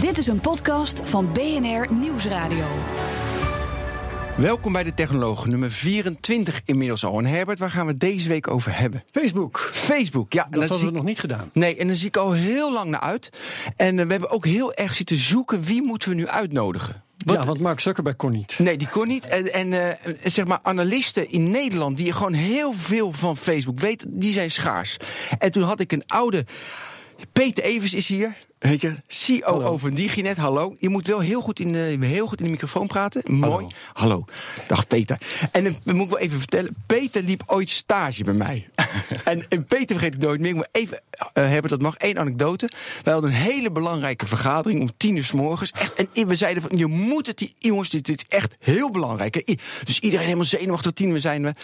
Dit is een podcast van BNR Nieuwsradio. Welkom bij de Technoloog, nummer 24 inmiddels al. En Herbert, waar gaan we het deze week over hebben? Facebook. Facebook, ja. Dat hadden we nog niet gedaan. Nee, en daar zie ik al heel lang naar uit. En eh, we hebben ook heel erg zitten zoeken wie moeten we nu uitnodigen. Wat- Ja, want Mark Zuckerberg kon niet. Nee, die kon niet. En, en eh, zeg maar, analisten in Nederland die gewoon heel veel van Facebook weten, die zijn schaars. En toen had ik een oude. Peter Evers is hier. Je, COO Hallo. van Diginet. Hallo. Je moet wel heel goed in de, heel goed in de microfoon praten. Mooi. Hallo. Dag Peter. En dan moet ik wel even vertellen. Peter liep ooit stage bij mij. en, en Peter vergeet ik nooit meer. Ik moet even eh, hebben, dat mag. één anekdote. Wij hadden een hele belangrijke vergadering om tien uur s morgens. Echt, en we zeiden van, je moet het, jongens, dit, dit is echt heel belangrijk. Dus iedereen helemaal zenuwachtig. Tien uur zijn we.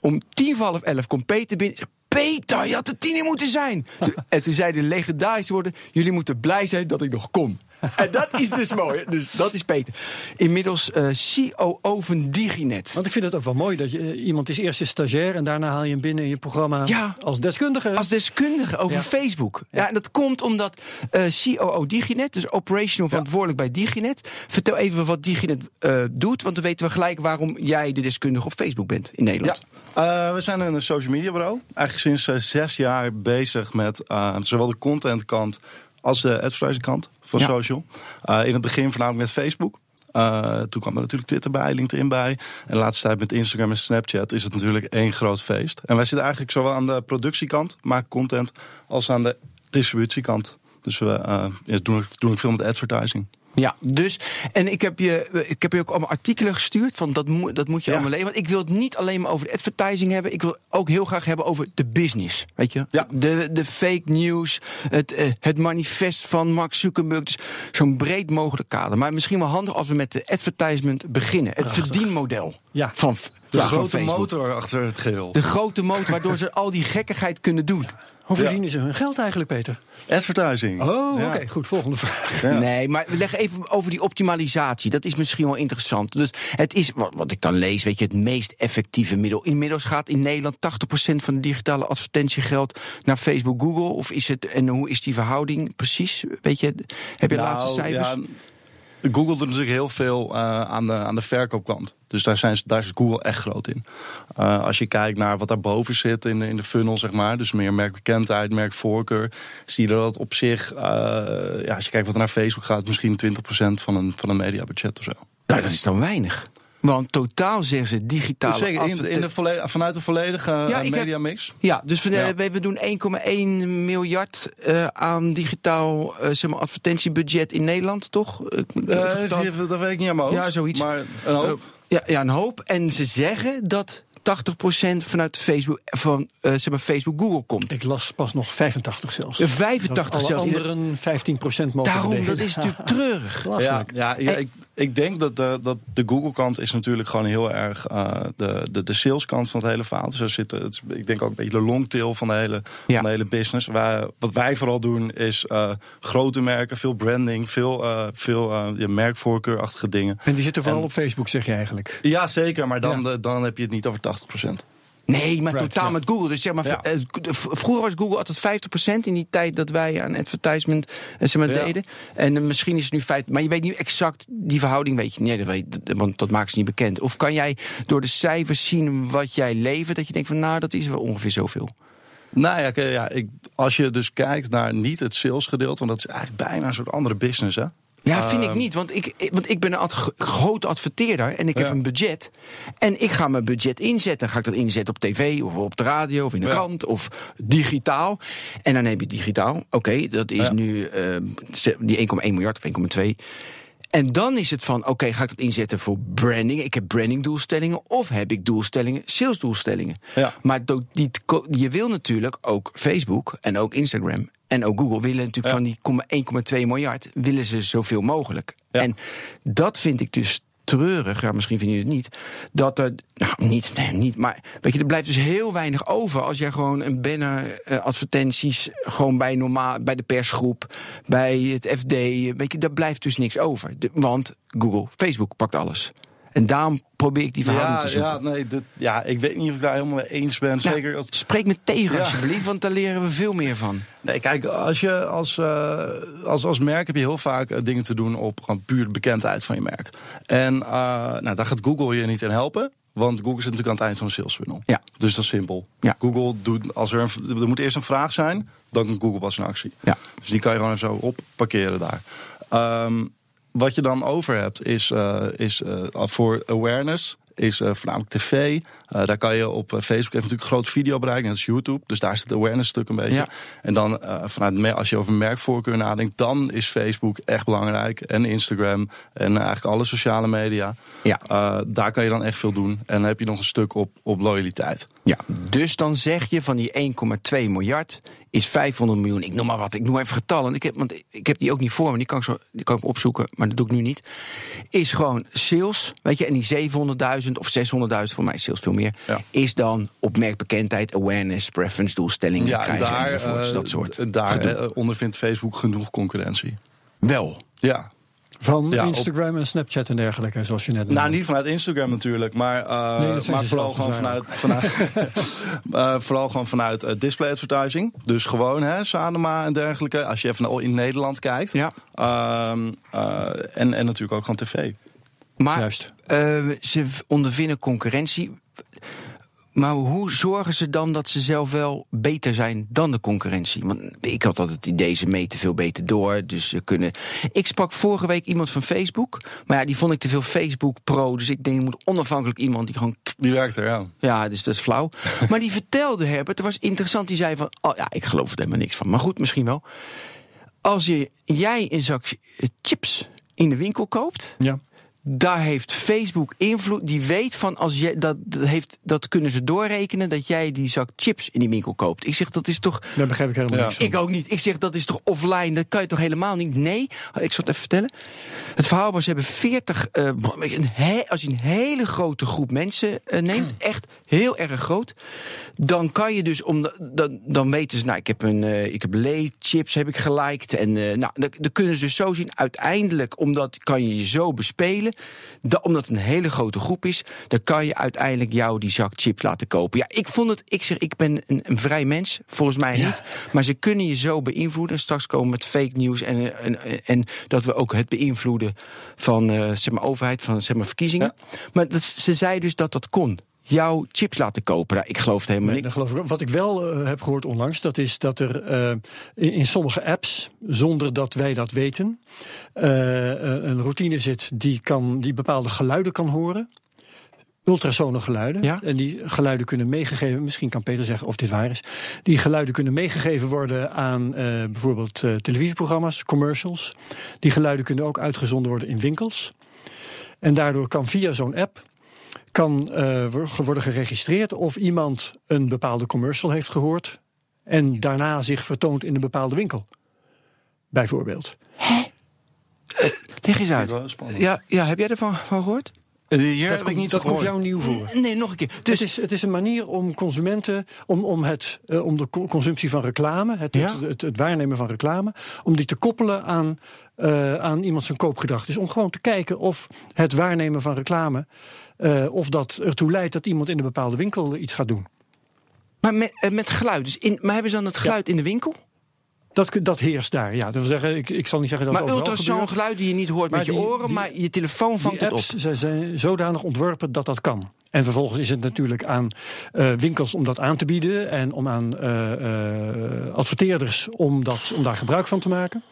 Om tien voor half elf komt Peter binnen. Peter, je had er tien uur moeten zijn. Toen- en toen zei de legendarische woorden: Jullie moeten blij zijn dat ik nog kom. En dat is dus mooi. Dus dat is Peter. Inmiddels eh COO van Diginet. Want ik vind het ook wel mooi dat je, eh, iemand is eerst een stagiair en daarna haal je hem binnen in je programma Ja. als deskundige. Als deskundige over Ja. Facebook. Ja. en dat komt omdat eh COO Diginet, dus operational verantwoordelijk bij Diginet. Vertel even wat Diginet eh, doet, want dan weten we gelijk waarom jij de deskundige op Facebook bent in Ja, Nederland. eh, we zijn een social media bureau. Eigenlijk sinds zes jaar bezig met zowel de contentkant als de advertising kant van Ja. social. Eh, in het begin voornamelijk met Facebook. Eh, toen kwam er natuurlijk Twitter bij, LinkedIn bij. En de laatste tijd met Instagram en Snapchat is het natuurlijk één groot feest. En wij zitten eigenlijk zowel aan de productiekant, maken content, als aan de distributiekant. Dus we eh, ja, doen, doen veel met advertising. Ja, dus. En ik heb je, ik heb je ook allemaal artikelen gestuurd. Van dat, moet dat moet je Ja. allemaal lezen. Want ik wil het niet alleen maar over de advertising hebben. Ik wil ook heel graag hebben over de business. Weet je? Ja. De, de fake news. Het, eh, het manifest van Mark Zuckerberg. Dus zo'n breed mogelijk kader. Maar misschien wel handig als we met de advertisement beginnen. Het verdienmodel Ja. van, De ja, grote motor achter het geheel. De grote motor waardoor ze al die gekkigheid kunnen doen. Hoe verdienen ze hun geld eigenlijk, Peter? Advertising. Oh, Ja. oké. Goed, volgende vraag. Ja. Nee, maar we leggen even over die optimalisatie. Dat is misschien wel interessant. Dus het is, wat, wat ik dan lees, weet je, het meest effectieve middel. Inmiddels gaat in Nederland 80% van de digitale advertentiegeld naar Facebook, Google. Of is het, en hoe is die verhouding precies? Weet je, heb je Nou, laatste cijfers? Google doet natuurlijk heel veel eh, aan, de, aan de verkoopkant. Dus daar, zijn, daar is Google echt groot in. Eh, als je kijkt naar wat daarboven zit in de, in de funnel, zeg maar. Dus meer merkbekendheid, merkvoorkeur. Zie je dat op zich, eh, ja, als je kijkt wat naar Facebook gaat, misschien 20% van een, van een mediabudget of zo. nou, dat is dan weinig. Want totaal zeggen ze digitale Dus zeker in, in de vanuit de volledige eh, Ja, ik heb- mediamix. Ja, dus we, Ja. we, we doen 1,1 miljard eh, aan digitaal eh, zeg maar, advertentiebudget in Nederland, toch? Eh, dat weet ik niet aan mijn hoofd. Ja, zoiets. Maar een hoop. Ja, ja, een hoop. En ze zeggen dat 80% vanuit Facebook, van eh, zeg maar Facebook Google komt. Ik las pas nog 85 zelfs. Eh, 85 Dat alle zelfs. anderen 15% mogen Daarom, verdelen. dat is natuurlijk treurig. Ja, ja, ja, ik, ik denk dat de, dat de Google-kant is natuurlijk gewoon heel erg eh, de, de, de saleskant van het hele verhaal. Dus er zit, het ik denk ook een beetje de longtail van de hele, Ja. van de hele business. Wij, wat wij vooral doen is eh, grote merken, veel branding, veel, eh, veel ja, merkvoorkeurachtige dingen. En die zitten vooral En- op Facebook, zeg je eigenlijk. Ja, zeker, maar dan, Ja. dan heb je het niet over 80%. Nee, maar Right, totaal ja. met Google. Dus zeg maar, Ja. eh, vroeger was Google altijd 50% in die tijd dat wij aan advertisement eh, zeg maar, Ja. deden. En eh, misschien is het nu 50%. Maar je weet niet exact die verhouding, weet je. Nee, dat weet, want dat maakt ze niet bekend. Of kan jij door de cijfers zien wat jij levert, dat je denkt van nou, dat is wel ongeveer zoveel. Nou ja, ja ik, als je dus kijkt naar niet het salesgedeelte, want dat is eigenlijk bijna een soort andere business, hè? Ja, vind ik Ehm. niet. Want ik, want ik ben een ad- grote adverteerder en ik heb Ja. een budget. En ik ga mijn budget inzetten. Ga ik dat inzetten op tv of op de radio of in de Ja. krant of digitaal. En dan heb je digitaal. Oké, dat is Ja. nu ehm, die 1,1 miljard of 1,2. En dan is het van, oké, ga ik dat inzetten voor branding? Ik heb brandingdoelstellingen of heb ik doelstellingen, salesdoelstellingen? Ja. Maar die, je wil natuurlijk ook Facebook en ook Instagram en ook Google willen natuurlijk Ja. van die komma- 1,2 miljard willen ze zoveel mogelijk. Ja. En dat vind ik dus treurig, ja, misschien vind je het niet, dat er, nou niet, nee, niet, maar weet je, er blijft dus heel weinig over als jij gewoon een banner eh, advertenties gewoon bij normaal, bij de persgroep, bij het FD, weet je, daar blijft dus niks over. Want Google, Facebook pakt alles. En daarom probeer ik die verhouding Ja, te zoeken. ja, nee, dit, ja, ik weet niet of ik daar helemaal mee eens ben. Nou, Zeker als, Spreek me tegen Ja. alsjeblieft, want daar leren we veel meer van. Nee, kijk, als je als, eh, als, als merk heb je heel vaak eh, dingen te doen op gewoon puur de bekendheid van je merk. En eh, nou, daar gaat Google je niet in helpen. Want Google zit natuurlijk aan het eind van de sales funnel. Ja. Dus dat is simpel. Ja. Google doet, als er, een, er moet eerst een vraag zijn, dan kan Google pas in actie. Ja. Dus die kan je gewoon even zo op parkeren daar. Ehm, wat je dan over hebt is, eh, is eh, voor awareness is eh, voornamelijk tv. Daar kan je op Facebook heeft natuurlijk groot videobereik. En dat is YouTube. Dus daar is het awareness stuk een beetje. Ja. En dan vanuit als je over merkvoorkeur nadenkt, dan is Facebook echt belangrijk. En Instagram en eigenlijk alle sociale media. Ja. Daar kan je dan echt veel doen. En dan heb je nog een stuk op, op loyaliteit. Ja, dus dan zeg je van die 1,2 miljard is 500 miljoen. Ik noem maar wat, ik noem even getallen. Ik heb, want ik heb die ook niet voor me, die kan ik, zo, die kan ik opzoeken, maar dat doe ik nu niet. Is gewoon sales, weet je, en die 700.000 of 600.000, voor mij is sales veel meer, Ja. is dan op merkbekendheid, awareness, preference, doelstellingen Ja, en krijgen daar, enzovoorts, eh, dat soort. daar eh, ondervindt Facebook genoeg concurrentie. Wel. Ja, Van Ja, op- Instagram en Snapchat en dergelijke, zoals je net noemde. Nou, niet vanuit Instagram natuurlijk, maar, eh, Nee, maar ze vooral, gewoon vanuit, vanuit, eh, vooral gewoon vanuit eh, display advertising. Dus gewoon hè, Sanema en dergelijke. Als je even naar- in Nederland kijkt. Ja. Ehm, eh, en, en natuurlijk ook gewoon tv. Maar Juist. eh, ze ondervinden concurrentie. Maar hoe zorgen ze dan dat ze zelf wel beter zijn dan de concurrentie? Want ik had altijd het idee, ze meten veel beter door. Dus ze kunnen. Ik sprak vorige week iemand van Facebook. Maar ja, die vond ik te veel Facebook Pro. Dus ik denk, ik moet onafhankelijk iemand die gewoon. Die werkt er, ja. Ja, dus dat is flauw. maar die vertelde Herbert, het was interessant. Die zei van. Oh ja, ik geloof er helemaal niks van. Maar goed, misschien wel. Als je, jij een zak chips in de winkel koopt Ja. Daar heeft Facebook invloed. Die weet van als je dat, dat heeft, dat kunnen ze doorrekenen dat jij die zak chips in die winkel koopt. Ik zeg dat is toch. Daar begrijp ik helemaal Ja. niks van. Ik ook niet. Ik zeg dat is toch offline. Dat kan je toch helemaal niet. Nee, ik zal het even vertellen. Het verhaal was: ze hebben 40. eh, een he- als je een hele grote groep mensen eh, neemt, echt heel erg groot, dan kan je dus om. de- Dan, dan weten ze, nou, ik heb een. eh, ik heb Lee chips heb ik geliked en eh, nou, dan, dan kunnen ze dus zo zien. Uiteindelijk, omdat kan je je zo bespelen, da- omdat het een hele grote groep is, dan kan je uiteindelijk jou die zak chips laten kopen. Ja, ik vond het. Ik zeg, ik ben een, een vrij mens, volgens mij niet, maar ze kunnen je zo beïnvloeden. Straks komen met fake news en, en, en dat we ook het beïnvloeden van eh, zeg maar overheid, van zeg maar verkiezingen. Maar dat, ze zei dus dat dat kon. Jouw chips laten kopen. Nou, ik geloof het helemaal niet. geloof ik. Wat ik wel eh, heb gehoord onlangs, dat is dat er eh, in, in sommige apps, zonder dat wij dat weten, eh, een routine zit die, kan, die bepaalde geluiden kan horen. Ultrasone geluiden. Ja. En die geluiden kunnen meegegeven, misschien kan Peter zeggen of dit waar is. Die geluiden kunnen meegegeven worden aan bijvoorbeeld televisieprogramma's, commercials. Die geluiden kunnen ook uitgezonden worden in winkels. En daardoor kan via zo'n app kan eh, wo- worden geregistreerd of iemand een bepaalde commercial heeft gehoord en daarna zich vertoont in een bepaalde winkel. Bijvoorbeeld. Leg eens uit. Ja, ja, heb jij ervan van gehoord? Eh, Hier dat komt, niet dat komt jou nieuw voor. Nee, nog een keer. Dus het is, het is een manier om consumenten, om, om, het, eh, om de co- consumptie van reclame, het, Ja. het, het, het waarnemen van reclame, om die te koppelen aan, eh, aan iemand zijn koopgedrag. Dus om gewoon te kijken of het waarnemen van reclame, eh, of dat ertoe leidt dat iemand in een bepaalde winkel iets gaat doen. maar met, eh, met geluid. Dus in, maar hebben ze dan het geluid in de winkel? Dat, dat heerst daar, ja. Dat wil zeggen, ik, ik zal niet zeggen dat maar het overal gebeurt. geluid die je niet hoort Maar met je oren, die- maar je telefoon vangt het op. zij zijn zodanig ontworpen dat dat kan. En vervolgens is het natuurlijk aan winkels om dat aan te bieden en om aan adverteerders om, dat, om daar gebruik van te maken.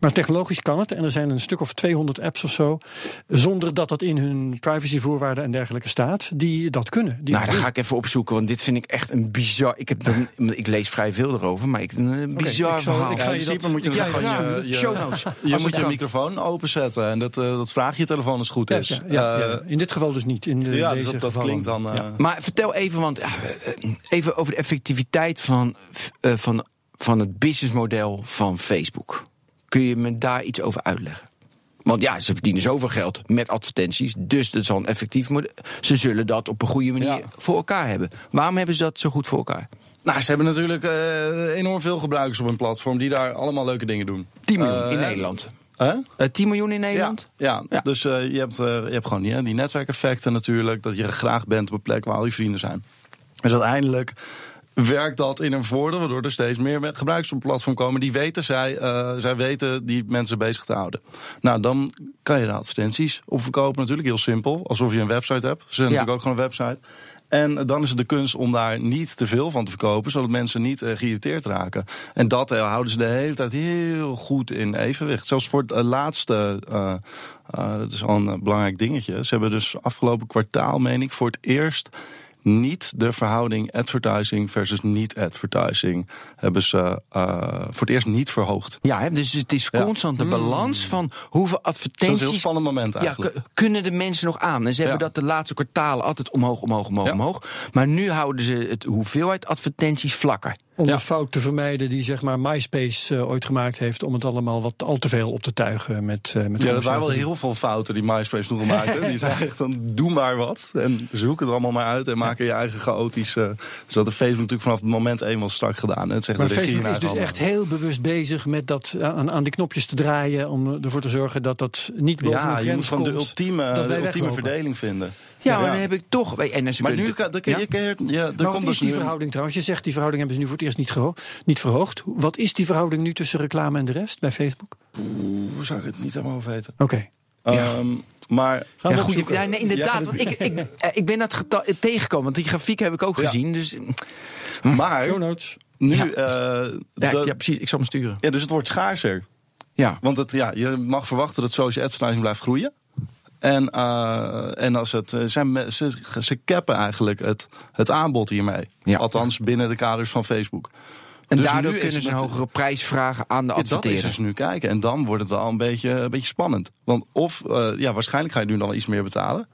Maar technologisch kan het. En er zijn een stuk of 200 apps of zo. Zonder dat dat in hun privacyvoorwaarden en dergelijke staat. Die dat kunnen. Die nou, daar ga ik even opzoeken. Want dit vind ik echt een bizar. Ik, heb dan, ik lees vrij veel erover. Maar ik, een bizar ik zal- verhaal. ik ga je in dat- principe moet je dan je gewoon dat je, je, Show notes. je Als moet je kan. microfoon openzetten. En dat, eh, dat vraag je telefoon als goed Ja, is. ja, ja, ja. Eh, In dit geval dus niet. In de, ja, dus dat, klinkt dan... eh, Ja. Maar vertel even, want ja, eh, even over de effectiviteit van, eh, van, van het businessmodel van Facebook. Kun je me daar iets over uitleggen? Want ja, ze verdienen zoveel geld met advertenties, dus dat is al een effectief model. Ze zullen dat op een goede manier Ja. voor elkaar hebben. Waarom hebben ze dat zo goed voor elkaar? Nou, ze hebben natuurlijk eh, enorm veel gebruikers op hun platform... die daar allemaal leuke dingen doen. 10 miljoen Eh, in Nederland. Hè? Eh 10 miljoen in Nederland? Ja, ja. Ja. dus eh, je, hebt, je hebt gewoon die, die netwerkeffecten natuurlijk. Dat je graag bent op een plek waar al je vrienden zijn. Dus uiteindelijk werkt dat in een voordeel, waardoor er steeds meer me- gebruikers op het platform komen. Die weten zij, eh, zij weten die mensen bezig te houden. Nou, dan kan je de advertenties op verkopen natuurlijk, heel simpel. Alsof je een website hebt. Ze zijn Ja. natuurlijk ook gewoon een website. En dan is het de kunst om daar niet te veel van te verkopen, zodat mensen niet eh, geïrriteerd raken. En dat eh, houden ze de hele tijd heel goed in evenwicht. Zelfs voor het laatste, dat is al een belangrijk dingetje. Ze hebben dus afgelopen kwartaal, meen ik, voor het eerst niet de verhouding advertising versus niet-advertising hebben ze eh, voor het eerst niet verhoogd. Ja, hè, dus het is Ja. constant de balans van hoeveel Dat is een advertenties heel spannend moment Ja, eigenlijk. ku- kunnen de mensen nog aan? En ze hebben Ja. dat de laatste kwartalen altijd omhoog, omhoog, omhoog, Ja. omhoog. Maar nu houden ze het hoeveelheid advertenties vlakker. Om Ja. de fout te vermijden die zeg maar MySpace eh, ooit gemaakt heeft. Om het allemaal wat al te veel op te tuigen met, eh met Ja, dat waren wel heel veel fouten die MySpace toen gemaakt. Die zeiden echt van, doe maar wat. En zoek het er allemaal maar uit en maak er je eigen chaotische... Dus dat de Facebook natuurlijk vanaf het moment was strak gedaan. Het zegt Maar de Facebook is dus echt heel bewust bezig met dat aan, aan die knopjes te draaien. Om ervoor te zorgen dat dat niet boven handen. de Ja, je moet grens gewoon de ultieme, de ultieme weglopen. verdeling vinden. Ja, maar dan heb ik toch. En dan Maar nu kan, dan kun je, Ja? kun je- ja, er Maar komt wat dus is die nu een- verhouding trouwens? Je zegt die verhouding hebben ze nu voor het eerst niet, geho- niet verhoogd. Wat is die verhouding nu tussen reclame en de rest bij Facebook? Hoe zou ik het niet helemaal weten? Oké. Ehm, maar Ja, goed, ja, nee, inderdaad. Want ik, ik, eh, ik ben dat geta- tegengekomen, want die grafiek heb ik ook Ja. gezien. Dus maar Show notes. nu... Ja. eh, ja, de- ja, precies. Ik zal hem sturen. ja, dus het wordt schaarser. Ja. Want het, ja, je mag verwachten dat social advertising blijft groeien. En, eh, en als het, eh, zijn, ze, ze cappen eigenlijk het, het aanbod hiermee. Ja. Althans binnen de kaders van Facebook. En Dus daardoor kunnen ze een hogere prijs vragen aan de Ja, dat is adverteerder. dus nu kijken. En dan wordt het wel een beetje, een beetje spannend. Want of, eh, ja, waarschijnlijk ga je nu dan wel iets meer betalen.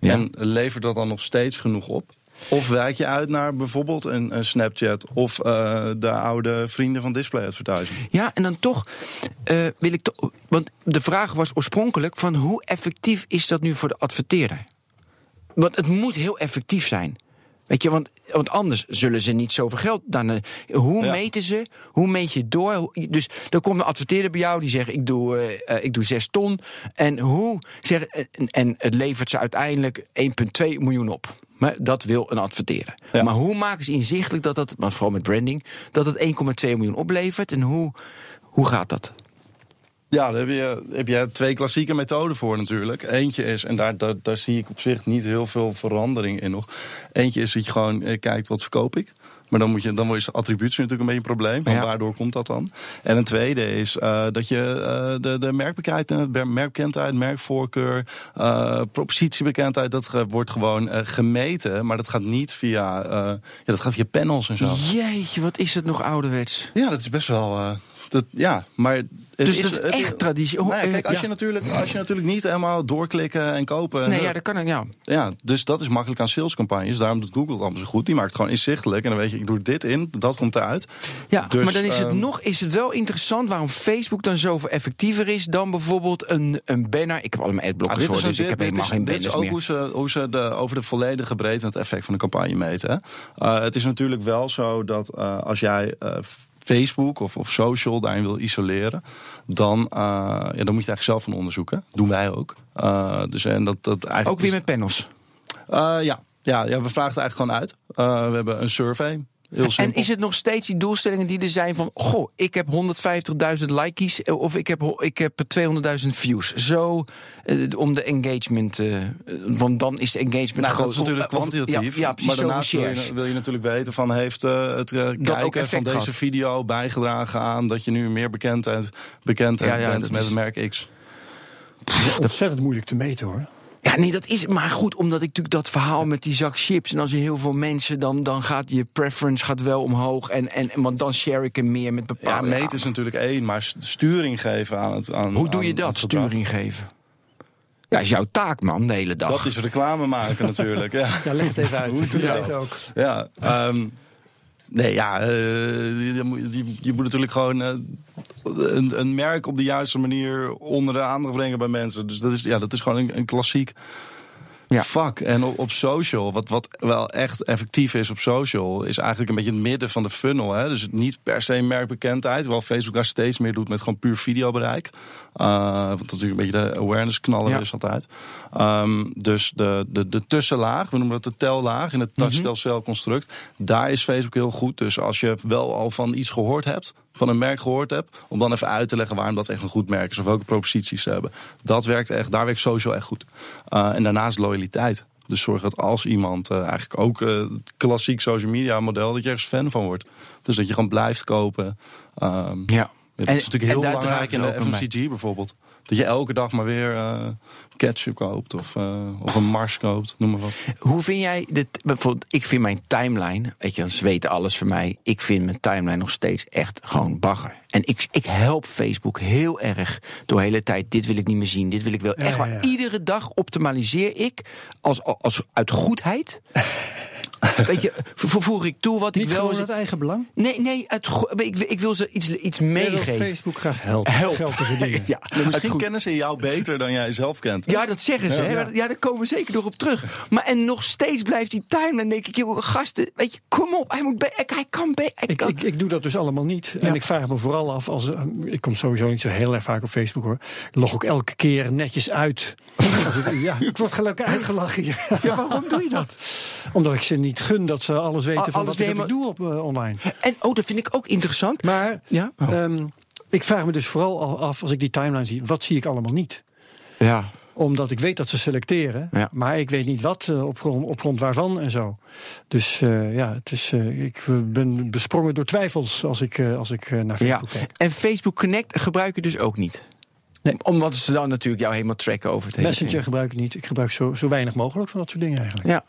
Ja. En levert dat dan nog steeds genoeg op? Of wijk je uit naar bijvoorbeeld een, een Snapchat of eh, de oude vrienden van display advertising. Ja, en dan toch eh, wil ik toch. Want de vraag was oorspronkelijk: van hoe effectief is dat nu voor de adverteerder? Want het moet heel effectief zijn. Weet je, want, want anders zullen ze niet zoveel geld dan. eh, hoe Ja. meten ze? Hoe meet je door? Dus er komt een adverteerder bij jou die zegt: ik doe, eh, ik doe 6 ton. En hoe zeg, en, en het levert ze uiteindelijk 1,2 miljoen op. Maar dat wil een adverteerder. Ja. Maar hoe maken ze inzichtelijk dat dat, want vooral met branding, dat het 1,2 miljoen oplevert? En hoe, hoe gaat dat? Ja, daar heb je, heb je twee klassieke methoden voor natuurlijk. Eentje is, en daar, daar, daar zie ik op zich niet heel veel verandering in nog. Eentje is dat je gewoon eh, kijkt, wat verkoop ik? Maar dan, moet je, dan wordt je attributie natuurlijk een beetje een probleem. Van Ja. Waardoor komt dat dan? En een tweede is eh, dat je eh, de, de merkbekendheid, merkbekendheid, merkvoorkeur, eh, propositiebekendheid, dat ge- wordt gewoon eh, gemeten. Maar dat gaat niet via, eh, ja, dat gaat via panels en zo. Jeetje, wat is het nog ouderwets? Ja, dat is best wel. Dat, ja, maar het Dus is, dat is het echt traditie. Oh, Nee, eh, kijk, als, ja. je natuurlijk, als je natuurlijk niet helemaal doorklikken en kopen. Nee, ja, dat kan ik, ja. ja, dus dat is makkelijk aan salescampagnes. Daarom doet Google het allemaal zo goed. Die maakt het gewoon inzichtelijk. En dan weet je, ik doe dit in, dat komt eruit. Ja, Dus, maar dan is het ehm, nog is het wel interessant waarom Facebook dan zoveel effectiever is dan bijvoorbeeld een, een banner. Ik heb allemaal adblockers Ah, hoor, dus ik heb helemaal geen dit is banners ook meer. hoe ze, hoe ze de, over de volledige breedte en het effect van de campagne meten. Eh, het is natuurlijk wel zo dat eh, als jij Facebook of, of social daarin wil isoleren, dan, eh, ja, dan moet je het eigenlijk zelf van onderzoeken. Doen wij ook. Eh, dus, en dat, dat eigenlijk Ook weer met panels. Eh, ja. Ja, ja, we vragen het eigenlijk gewoon uit. We hebben een survey. Heel En is het nog steeds die doelstellingen die er zijn van... goh, ik heb 150.000 likes eh, of ik heb, ik heb 200.000 views. Zo eh, om de engagement... eh, want dan is de engagement Nou, groot. dat is natuurlijk kwantitatief. Ja, ja precies, maar daarnaast wil je, shares. wil je natuurlijk weten van heeft het kijken effect van deze gehad. video bijgedragen aan dat je nu meer bekendheid, bekendheid Ja, ja, bent dat met is- het merk X. Ontzettend moeilijk te meten hoor. Ja, nee, dat is maar goed, omdat ik natuurlijk dat verhaal met die zak chips. En als je heel veel mensen, dan, dan gaat je preference gaat wel omhoog. En, en, want dan share ik hem meer met Ja, bepaalde. meten is natuurlijk één, maar st- sturing geven aan het aan, Hoe doe je dat, sturing geven? Ja, is jouw taak, man, de hele dag. Dat is reclame maken natuurlijk. Ja. Ja, leg het even uit. Hoe doe je Ja, dat? ook. Ja, ehm, nee, ja, eh, je, je moet natuurlijk gewoon eh, een, een merk op de juiste manier onder de aandacht brengen bij mensen. Dus dat is, ja, dat is gewoon een, een klassiek Ja. vak. En op, op social, wat, wat wel echt effectief is op social, is eigenlijk een beetje het midden van de funnel. Hè? Dus niet per se merkbekendheid, terwijl Facebook daar steeds meer doet met gewoon puur videobereik. Uh, wat natuurlijk een beetje de awareness knaller Ja. is altijd. Ehm, dus de, de, de tussenlaag, we noemen dat de tellaag in het Mhm. touch-tel-cel-construct. Daar is Facebook heel goed. Dus als je wel al van iets gehoord hebt, van een merk gehoord hebt, om dan even uit te leggen waarom dat echt een goed merk is of welke proposities ze hebben. Dat werkt echt, daar werkt social echt goed. Uh, en daarnaast loyaliteit. Dus zorg dat als iemand, uh, eigenlijk ook uh, klassiek social media model, dat je ergens fan van wordt. Dus dat je gewoon blijft kopen. Um, Ja. dat En- is natuurlijk heel belangrijk in de FMCG bijvoorbeeld. Dat je elke dag maar weer uh, ketchup koopt of, uh, of een Mars koopt, noem maar wat. Hoe vind jij dit? Bijvoorbeeld, ik vind mijn timeline, weet je, ze weten alles van mij. Ik vind mijn timeline nog steeds echt gewoon bagger. En ik, ik help Facebook heel erg door de hele tijd. Dit wil ik niet meer zien, dit wil ik wel. Ja, echt ja, ja. Iedere dag optimaliseer ik als, als uit goedheid. weet je, vo- voeg ik toe wat Niet ik wel. gewoon uit eigen belang. Nee, nee, uit, go- ik, ik wil ze iets, iets wil meegeven. Facebook graag helpen. Help. Geld te verdienen. Ja, Maar misschien kennen ze jou beter dan jij zelf kent. Ja, dat zeggen ze. Ja, hè? ja. Daar komen we zeker nog op terug. Maar en nog steeds blijft die timeline. denk ik, joh, gasten, weet je, kom op. Hij, moet be- hij kan hij Ik, kan- ik, ik doe dat dus allemaal niet. Ja. En ik vraag me vooral af, als, eh, ik kom sowieso niet zo heel erg vaak op Facebook hoor. Ik log ook elke keer netjes uit. Als ik, ja, ik word gelijk uitgelachen hier. Ja, waarom doe je dat? Omdat ik ze niet gun dat ze alles weten Al- van alles wat wat ik doe op eh, online. En oh, dat vind ik ook interessant. Maar Ja? Oh. ehm, ik vraag me dus vooral al af, als ik die timeline zie, wat zie ik allemaal niet? Ja. Omdat ik weet dat ze selecteren, Ja. maar ik weet niet wat, eh, op grond, op grond waarvan en zo. Dus eh, ja, het is, eh, ik ben besprongen door twijfels als ik, eh, als ik naar ja. Facebook kijk. En Facebook Connect gebruik je dus ook niet? Nee. Omdat ze dan natuurlijk jou helemaal tracken over het hele Messenger ding. gebruik ik niet. Ik gebruik zo, zo weinig mogelijk van dat soort dingen eigenlijk. Ja.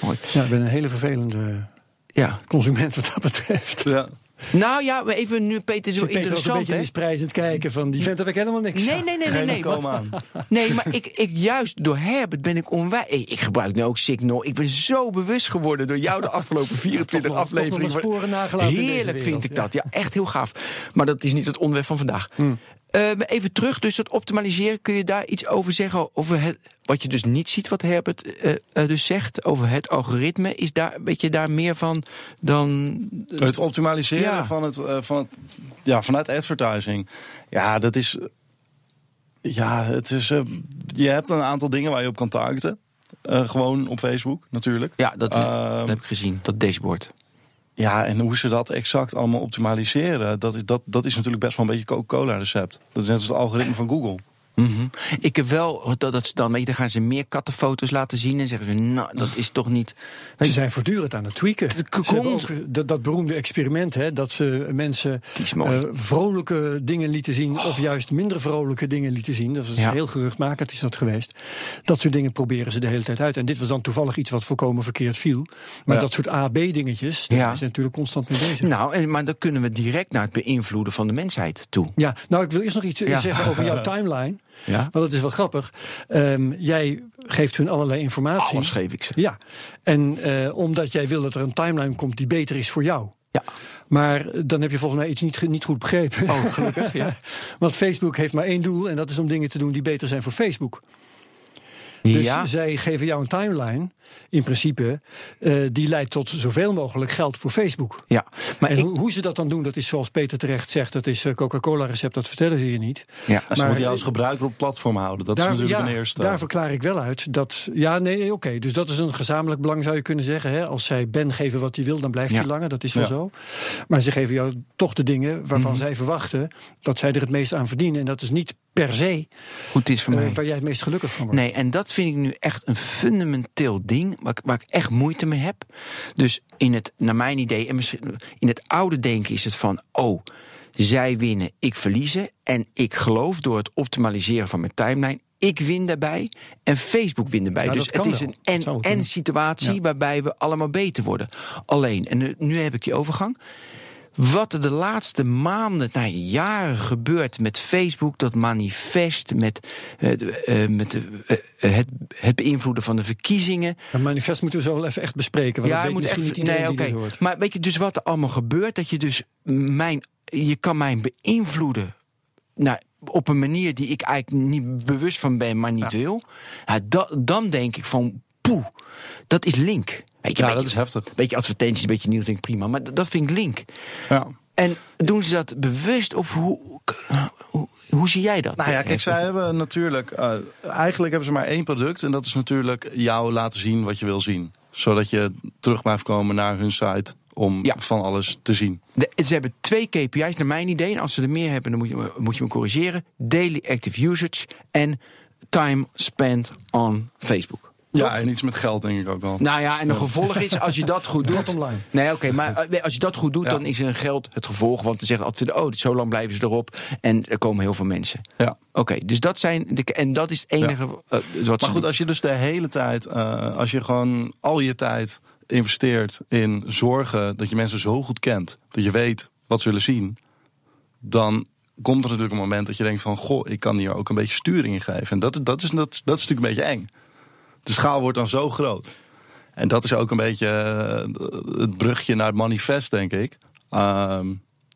Mooi. Ja, ik ben een hele vervelende Ja. consument wat dat betreft. Ja. Nou ja, maar even nu, Peter, zo Peter ook een interessant, beetje kijken van die vent heb ik helemaal niks Nee, aan. nee, nee, nee. nee, aan. Nee, maar ik, ik juist door Herbert ben ik onwijs. Ik, ik gebruik nu ook Signal. Ik ben zo bewust geworden door jou de afgelopen 24 Toch wel- toch wel afleveringen. Heerlijk wereld, vind ik ja. dat. Ja, echt heel gaaf. Maar dat is niet het onderwerp van vandaag. Hmm. Eh, maar even terug, dus dat optimaliseren. Kun je daar iets over zeggen? Over het, wat je dus niet ziet, wat Herbert eh, eh, dus zegt over het algoritme. Is daar, weet je daar meer van dan. Het optimaliseren Ja. van het, eh, van het, ja, vanuit advertising. Ja, dat is. Ja, het is. eh, je hebt een aantal dingen waar je op kan targeten. Eh, gewoon op Facebook, natuurlijk. Ja, dat, Ehm, dat heb ik gezien, dat dashboard. Ja, en hoe ze dat exact allemaal optimaliseren, dat is, dat, dat is natuurlijk best wel een beetje Coca-Cola recept. Dat is net als het algoritme van Google. Mhm. Ik heb wel dat, dat ze dan, weet je, dan gaan ze meer kattenfoto's laten zien en zeggen ze, nou, dat is toch niet. Ze zijn voortdurend aan het tweaken. Ook, dat, dat beroemde experiment, hè, dat ze mensen eh, vrolijke dingen lieten zien, of juist minder vrolijke dingen lieten zien. Dat is Ja. heel geruchtmakend, is dat geweest. Dat soort dingen proberen ze de hele tijd uit. En dit was dan toevallig iets wat volkomen verkeerd viel. Maar Ja. dat soort A-B-dingetjes, daar Ja. zijn ze natuurlijk constant mee bezig. Nou, en, maar dan kunnen we direct naar het beïnvloeden van de mensheid toe. Ja, nou, ik wil eerst nog iets eh, Ja. zeggen over jouw timeline. Ja? Want het is wel grappig. Ehm, jij geeft hun allerlei informatie. Alles geef ik ze. Ja, en eh, omdat jij wil dat er een timeline komt die beter is voor jou. Ja. Maar eh, dan heb je volgens mij iets niet, niet goed begrepen. Oh, gelukkig, ja. Want Facebook heeft maar één doel en dat is om dingen te doen die beter zijn voor Facebook. Dus Ja. zij geven jou een timeline, in principe, eh, die leidt tot zoveel mogelijk geld voor Facebook. Ja, maar en ik, hoe, hoe ze dat dan doen, dat is zoals Peter terecht zegt, dat is eh, Coca-Cola-recept, dat vertellen ze je niet. ja. Ze Maar- moeten jou als gebruiker op het platform houden. Dat is natuurlijk ja, een eerste. daar verklaar ik wel uit dat. Ja, nee, oké. Dus dat is een gezamenlijk belang, zou je kunnen zeggen. Hè? Als zij Ben geven wat hij wil, dan blijft Ja. hij langer. Dat is wel Ja. zo. Maar ze geven jou toch de dingen waarvan Mhm. zij verwachten dat zij er het meest aan verdienen. En dat is niet per se goed is voor eh, mij. waar jij het meest gelukkig van wordt. Nee, en dat vind ik nu echt een fundamenteel ding waar ik, waar ik echt moeite mee heb. Dus in het, naar mijn idee, en misschien in het oude denken is het van, oh, zij winnen, ik verliezen. En ik geloof door het optimaliseren van mijn timeline, ik win daarbij en Facebook wint daarbij. Dus het is wel. een en-en situatie Ja. waarbij we allemaal beter worden. Alleen, en nu- nu heb ik die overgang. Wat er de laatste maanden, nou jaren gebeurt met Facebook, dat manifest, met, eh, eh, met eh, het, het beïnvloeden van de verkiezingen. Het manifest moeten we zo wel even echt bespreken. Want ja, weet moet misschien echt. niet iedereen Nee, die dit hoort. Maar weet je dus wat er allemaal gebeurt? Dat je dus mijn. Je kan mij beïnvloeden. Nou, op een manier die ik eigenlijk niet bewust van ben, maar niet wil. Ja, da- dan denk ik van. Poeh, dat is link. Weet je, Ja, dat is heftig. Een beetje advertenties, een beetje nieuws, denk ik prima. Maar d- dat vind ik link. Ja. En doen ze dat bewust of hoe, hoe, hoe zie jij dat? Nou ja, kijk, zij hebben natuurlijk. eh, eigenlijk hebben ze maar één product. En dat is natuurlijk jou laten zien wat je wil zien. Zodat je terug blijft komen naar hun site. Om Ja. van alles te zien. De- ze hebben twee KPI's, naar mijn idee. En als ze er meer hebben, dan moet je, moet je me corrigeren. Daily active usage en time spent on Facebook. Ja, en iets met geld denk ik ook wel. Nou ja, en een gevolg is, als je dat goed doet... Nee, oké, maar eh, als je dat goed doet, Ja. dan is er een geld het gevolg. Want dan zeggen altijd, oh, zo lang blijven ze erop. En er komen heel veel mensen. Ja. Oké, dus dat zijn... De, en dat is het enige eh, wat ze Maar doen. goed, als je dus de hele tijd, eh, als je gewoon al je tijd investeert in zorgen dat je mensen zo goed kent, dat je weet wat ze willen zien, dan komt er natuurlijk een moment dat je denkt van, goh, ik kan hier ook een beetje sturing in geven. En dat, dat, is, dat, dat is natuurlijk een beetje eng. De schaal wordt dan zo groot. En dat is ook een beetje eh, het brugje naar het manifest, denk ik. Ehm,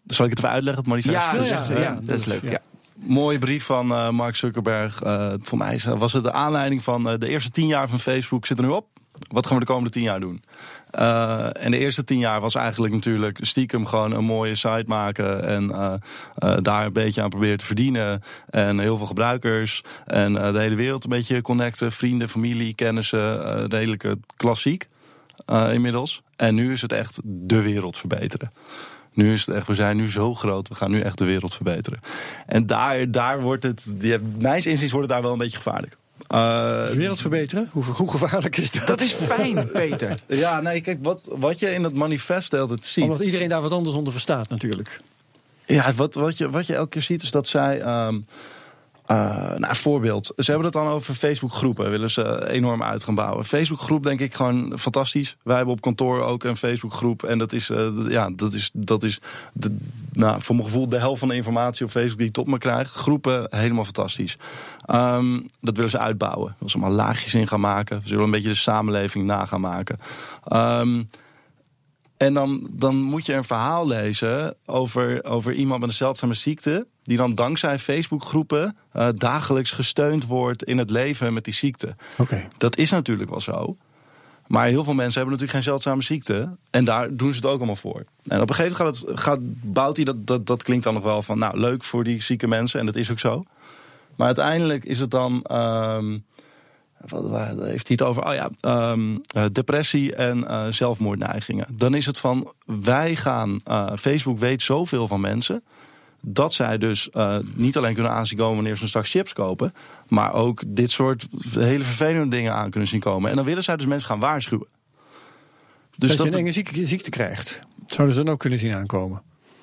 zal ik het even uitleggen, het manifest? Ja, Dus ja, eh, dat is leuk. Ja. mooie brief van eh, Mark Zuckerberg. Eh, voor mij was het de aanleiding van eh, de eerste tien jaar van Facebook zit er nu op. Wat gaan we de komende tien jaar doen? Eh, en de eerste tien jaar was eigenlijk natuurlijk stiekem gewoon een mooie site maken. En eh, eh, daar een beetje aan proberen te verdienen. En heel veel gebruikers. En de hele wereld een beetje connecten. Vrienden, familie, kennissen. redelijk eh, klassiek inmiddels. En nu is het echt de wereld verbeteren. Nu is het echt, we zijn nu zo groot, we gaan nu echt de wereld verbeteren. En daar, daar wordt het, die, mijns inziens wordt het daar wel een beetje gevaarlijk. Eh, De wereld verbeteren? Hoe, hoe gevaarlijk is dat? Dat is fijn, Peter. ja, nee, kijk, wat, wat je in het manifest altijd ziet. Omdat iedereen daar wat anders onder verstaat natuurlijk. Ja, wat, wat, je, wat je elke keer ziet is dat zij. ehm eh, nou, voorbeeld. Ze hebben het dan over Facebook-groepen. Willen ze enorm uit gaan bouwen. Facebook-groep, denk ik gewoon fantastisch. Wij hebben op kantoor ook een Facebook-groep. En dat is, eh, ja, dat is, dat is nou, voor mijn gevoel de helft van de informatie op Facebook die ik tot me krijg. Groepen, helemaal fantastisch. Ehm, dat willen ze uitbouwen. Willen ze allemaal laagjes in gaan maken. Ze willen een beetje de samenleving na gaan maken. Ehm, en dan, dan moet je een verhaal lezen over, over iemand met een zeldzame ziekte. Die dan dankzij Facebookgroepen eh dagelijks gesteund wordt in het leven met die ziekte. Oké. Dat is natuurlijk wel zo. Maar heel veel mensen hebben natuurlijk geen zeldzame ziekte. En daar doen ze het ook allemaal voor. En op een gegeven moment gaat het, gaat, bouwt hij dat, dat, dat klinkt dan nog wel van, nou leuk voor die zieke mensen. En dat is ook zo. Maar uiteindelijk is het dan. ehm, waar heeft hij het over? Oh ja, ehm, eh, depressie en eh, zelfmoordneigingen. Dan is het van, wij gaan, eh, Facebook weet zoveel van mensen... dat zij dus niet alleen kunnen aanzien komen wanneer ze straks chips kopen... maar ook dit soort hele vervelende dingen aan kunnen zien komen. En dan willen zij dus mensen gaan waarschuwen. Dus dat, je een enge ziekte, ziekte krijgt. Zouden ze dan ook kunnen zien aankomen?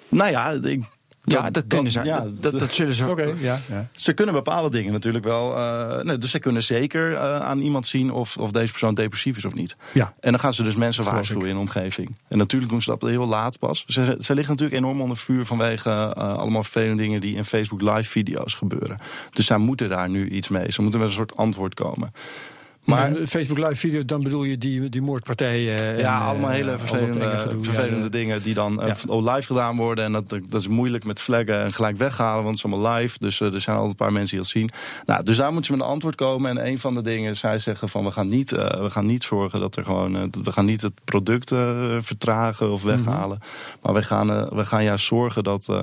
nou ja, ik, Ja, dat kunnen ze. ja, dat, dat zullen ze. Oké, ja. ja. Ze kunnen bepaalde dingen natuurlijk wel. eh, nee, dus ze kunnen zeker eh, aan iemand zien of, of deze persoon depressief is of niet. Ja. En dan gaan ze dus mensen waarschuwen in de omgeving. En natuurlijk doen ze dat heel laat pas. Ze, ze liggen natuurlijk enorm onder vuur vanwege eh, allemaal vervelende dingen die in Facebook live video's gebeuren. Dus zij moeten daar nu iets mee. Ze moeten met een soort antwoord komen. Maar Facebook live video, dan bedoel je die, die moordpartijen? ja, allemaal hele vervelende, vervelende dingen die dan live gedaan worden. En dat, dat is moeilijk met flaggen en gelijk weghalen, want het is allemaal live. Dus er zijn al een paar mensen die dat zien. Nou, dus daar moet je met een antwoord komen. En een van de dingen, zij zeggen van we gaan niet, we gaan niet zorgen dat er gewoon, we gaan niet het product vertragen of mhm. weghalen. Maar we gaan, we gaan juist zorgen dat,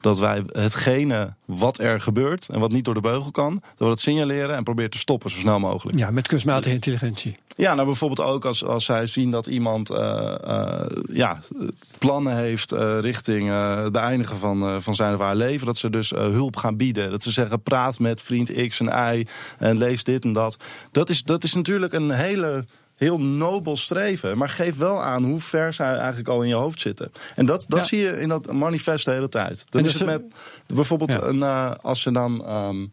dat wij hetgene wat er gebeurt en wat niet door de beugel kan, dat we dat signaleren en proberen te stoppen zo snel mogelijk. Ja, met kunstmatige intelligentie. Ja, nou bijvoorbeeld ook als, als zij zien dat iemand uh, uh, ja, plannen heeft uh, richting de eindigen van, van zijn of haar leven. Dat ze dus hulp gaan bieden. Dat ze zeggen praat met vriend X en Y en lees dit en dat. Dat is, dat is natuurlijk een hele heel nobel streven. Maar geef wel aan hoe ver zij eigenlijk al in je hoofd zitten. En dat, dat zie je in dat manifest de hele tijd. Dan is het met bijvoorbeeld een, als ze dan. Um,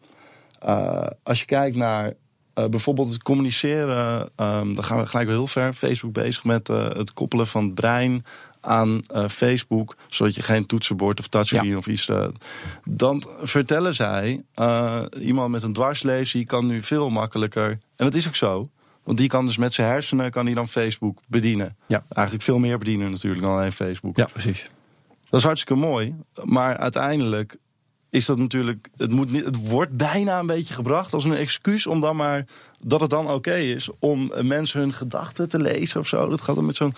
als je kijkt naar uh, bijvoorbeeld het communiceren, um, dan gaan we gelijk wel heel ver. Facebook bezig met uh, het koppelen van het brein aan uh, Facebook, zodat je geen toetsenbord of touchscreen ja. of iets. dan vertellen zij, iemand met een dwarslesie kan nu veel makkelijker. En dat is ook zo. Want die kan dus met zijn hersenen kan hij dan Facebook bedienen. Ja. Eigenlijk veel meer bedienen natuurlijk dan alleen Facebook. Ja, precies. Dat is hartstikke mooi. Maar uiteindelijk is dat natuurlijk. Het, moet niet, het wordt bijna een beetje gebracht als een excuus om dan maar. Dat het dan oké is om mensen hun gedachten te lezen of zo. Dat gaat dan met zo'n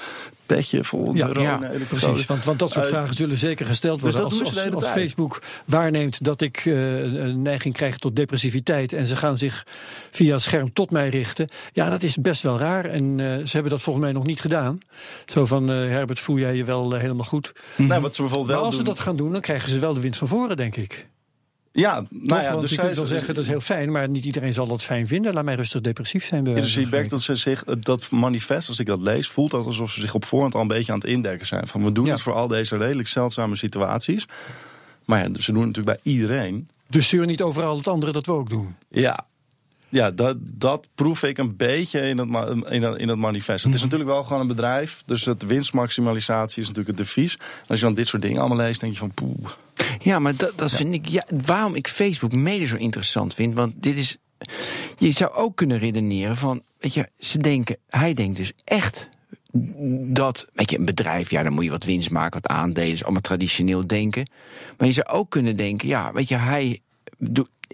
petje vol ja, ja, precies. Want, want dat soort uh, vragen zullen zeker gesteld dus worden. als, als, als Facebook waarneemt dat ik uh, een neiging krijg tot depressiviteit. en ze gaan zich via het scherm tot mij richten. Ja, dat is best wel raar. En uh, ze hebben dat volgens mij nog niet gedaan. Zo van Herbert, voel jij je wel helemaal goed? Nou, wat ze bijvoorbeeld wel maar als doen... ze dat gaan doen, dan krijgen ze wel de wind van voren, denk ik. Ja, nou ja, dus je kunt wel zeggen dat is heel fijn, maar niet iedereen zal dat fijn vinden. Laat mij rustig depressief zijn. Ja, dus je merkt dat ze zich, dat manifest, als ik dat lees, voelt dat alsof ze zich op voorhand al een beetje aan het indekken zijn. Van we doen het voor al deze redelijk zeldzame situaties. Maar ja, ze doen het natuurlijk bij iedereen. Dus stuur niet overal het andere dat we ook doen. Ja, ja, dat, dat proef ik een beetje in het, in dat, in het manifest. Het is mhm. natuurlijk wel gewoon een bedrijf. Dus het winstmaximalisatie is natuurlijk het devies. En als je dan dit soort dingen allemaal leest, denk je van poeh. Ja, maar dat, dat vind ik. Ja, waarom ik Facebook mede zo interessant vind. Want dit is. Je zou ook kunnen redeneren van. Weet je, ze denken. Hij denkt dus echt dat, weet je, een bedrijf, ja, dan moet je wat winst maken, wat aandelen, is allemaal traditioneel denken. Maar je zou ook kunnen denken, ja, weet je, hij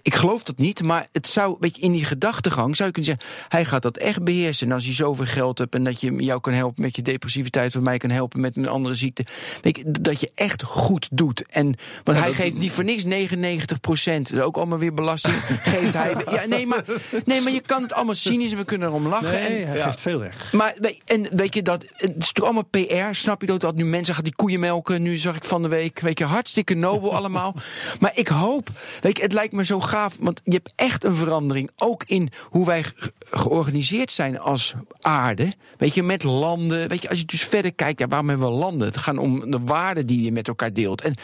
ik geloof dat niet, maar het zou, weet je, in die gedachtegang zou je kunnen zeggen, hij gaat dat echt beheersen. En als je zoveel geld hebt en dat je jou kan helpen met je depressiviteit, of mij kan helpen met een andere ziekte, weet je, dat je echt goed doet. En, want hij geeft niet voor niks 99 procent, ook allemaal weer belasting, geeft hij. Ja, nee, maar, nee, maar je kan het allemaal cynisch en we kunnen erom lachen. Nee, en, hij geeft veel weg. Maar, en weet je, dat, het is toch allemaal PR, snap je dat, dat nu mensen gaan die koeien melken, nu zag ik van de week, weet je, hartstikke nobel allemaal. Maar ik hoop, weet je, het lijkt me zo gaaf, want je hebt echt een verandering. Ook in hoe wij georganiseerd zijn als aarde. Weet je, met landen. Weet je, als je dus verder kijkt, ja, waarom hebben we landen? Het gaat om de waarden die je met elkaar deelt. En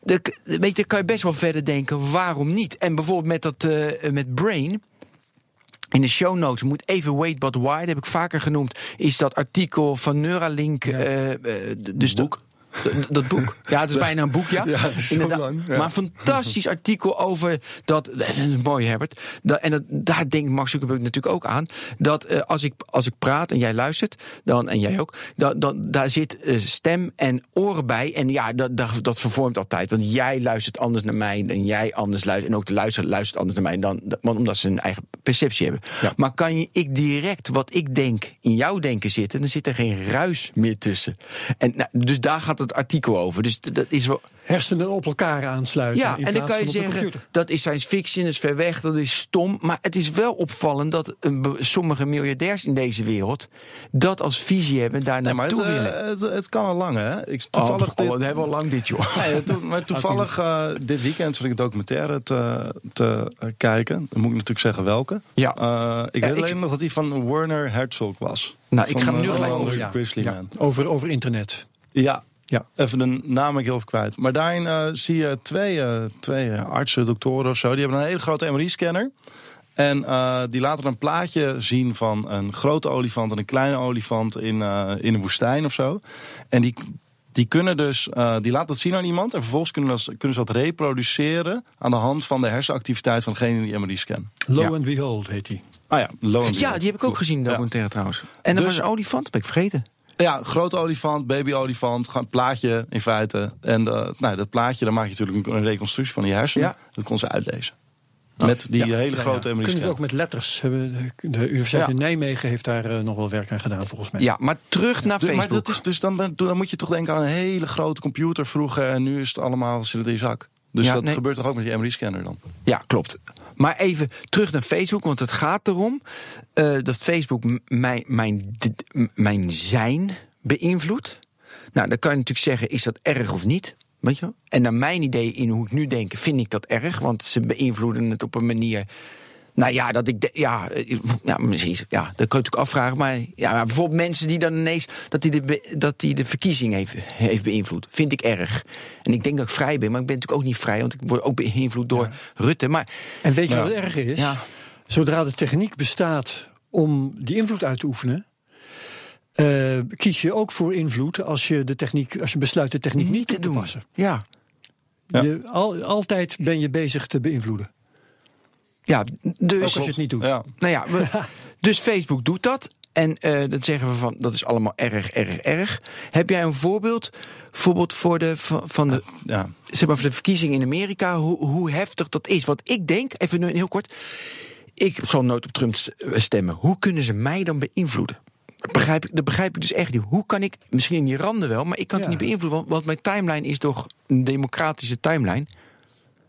de, weet je, kan je best wel verder denken, waarom niet? En bijvoorbeeld met, dat, uh, met Brain. In de show notes moet even wait but why, dat heb ik vaker genoemd, is dat artikel van Neuralink. Ja. Uh, dus boek. Dat boek. Ja, het is bijna een boek, ja. ja zo lang, Maar een fantastisch artikel over dat. Dat is mooi, Herbert. Dat, en dat, daar denkt Max Zuckerberg natuurlijk ook aan. Dat uh, als, ik, als ik praat en jij luistert, dan, en jij ook, dan, dan, daar zit uh, stem en oren bij. En ja, dat, dat, dat vervormt altijd. Want jij luistert anders naar mij en jij anders luistert. En ook de luisteraar luistert anders naar mij. Dan, omdat ze een eigen perceptie hebben. Ja. Maar kan je, ik direct wat ik denk in jouw denken zitten, dan zit er geen ruis meer tussen. En nou, dus daar gaat het artikel over. Dus dat is wel. Hersenen op elkaar aansluiten. Ja, en dan kan je zeggen dat is science fiction, dat is ver weg, dat is stom. Maar het is wel opvallend dat een, sommige miljardairs in deze wereld dat als visie hebben daar nee, naartoe het, willen. Het, het, kan al lang, hè? Ik, toevallig oh, dit, oh, hebben we al lang dit, joh. Nee, to, maar toevallig uh, dit weekend zat ik een documentaire te, te uh, kijken. Dan moet ik natuurlijk zeggen welke. Ja. Uh, ik weet alleen nog dat die van Werner Herzog was. Nou, ik ga hem nu gelijk over. Ja. Over, over internet. Ja, ja. Even de naam ik heel even kwijt. Maar daarin uh, zie je twee, uh, twee artsen, doktoren of zo. Die hebben een hele grote MRI-scanner. En uh, die laten een plaatje zien van een grote olifant en een kleine olifant in, in een woestijn of zo. En die, die kunnen dus, die laten dat zien aan iemand. En vervolgens kunnen, dat, kunnen ze dat reproduceren aan de hand van de hersenactiviteit van degene die MRI-scan. Low and behold heet die. Ah ja, Lowenberg. Ja, die heb ik ook gezien, de documentaire trouwens. En dat Dus- was een olifant, dat ben ik vergeten. Ja, grote olifant, baby olifant, gewoon een plaatje in feite. En eh, nou, dat plaatje, daar maak je natuurlijk een, reconstructie van die hersenen. Ja. Dat kon ze uitlezen. Met die hele Ja, grote ja. Kunnen ze scan. ook met letters. Hebben De Universiteit Ja. in Nijmegen heeft daar eh, nog wel werk aan gedaan, volgens mij. Ja, maar terug naar Dus- Facebook. maar dat is, dus dan, dan moet je toch denken aan een hele grote computer vroeger. En nu is het allemaal zit het in je zak. Dus Ja, dat nee. gebeurt toch ook met die MRI-scanner dan? Ja, klopt. Maar even terug naar Facebook, want het gaat erom eh, dat Facebook mijn, mijn, mijn zijn beïnvloedt. Nou, dan kan je natuurlijk zeggen, is dat erg of niet? Weet je? En naar mijn idee, in hoe ik nu denk, vind ik dat erg. Want ze beïnvloeden het op een manier... Nou ja, dat ik... de- ja, eh, ja, misschien, ja, dat kan je natuurlijk afvragen. Maar ja, maar bijvoorbeeld mensen die dan ineens... dat die de, dat die de verkiezing heeft, heeft beïnvloed. Vind ik erg. En ik denk dat ik vrij ben, maar ik ben natuurlijk ook niet vrij. Want ik word ook beïnvloed door Rutte. Maar En weet je wat erg is? Ja. Zodra de techniek bestaat om die invloed uit te oefenen. eh, kies je ook voor invloed als je, de techniek, als je besluit de techniek niet, te doen. Ja. Ja. Je, al, altijd ben je bezig te beïnvloeden. Ja, Ook dus, als je het niet doet. Ja. nou ja, we- dus Facebook doet dat. En eh dat zeggen we van, dat is allemaal erg, erg, erg. Heb jij een voorbeeld, voorbeeld voor de, van de, ja. zeg maar, voor de verkiezingen in Amerika, hoe, hoe heftig dat is? Want ik denk, even nu heel kort, ik zal nooit op Trump stemmen. Hoe kunnen ze mij dan beïnvloeden? Dat begrijp ik, dat begrijp ik dus echt niet. Hoe kan ik, misschien in die randen wel, maar ik kan het niet beïnvloeden. Want, want mijn timeline is toch een democratische timeline.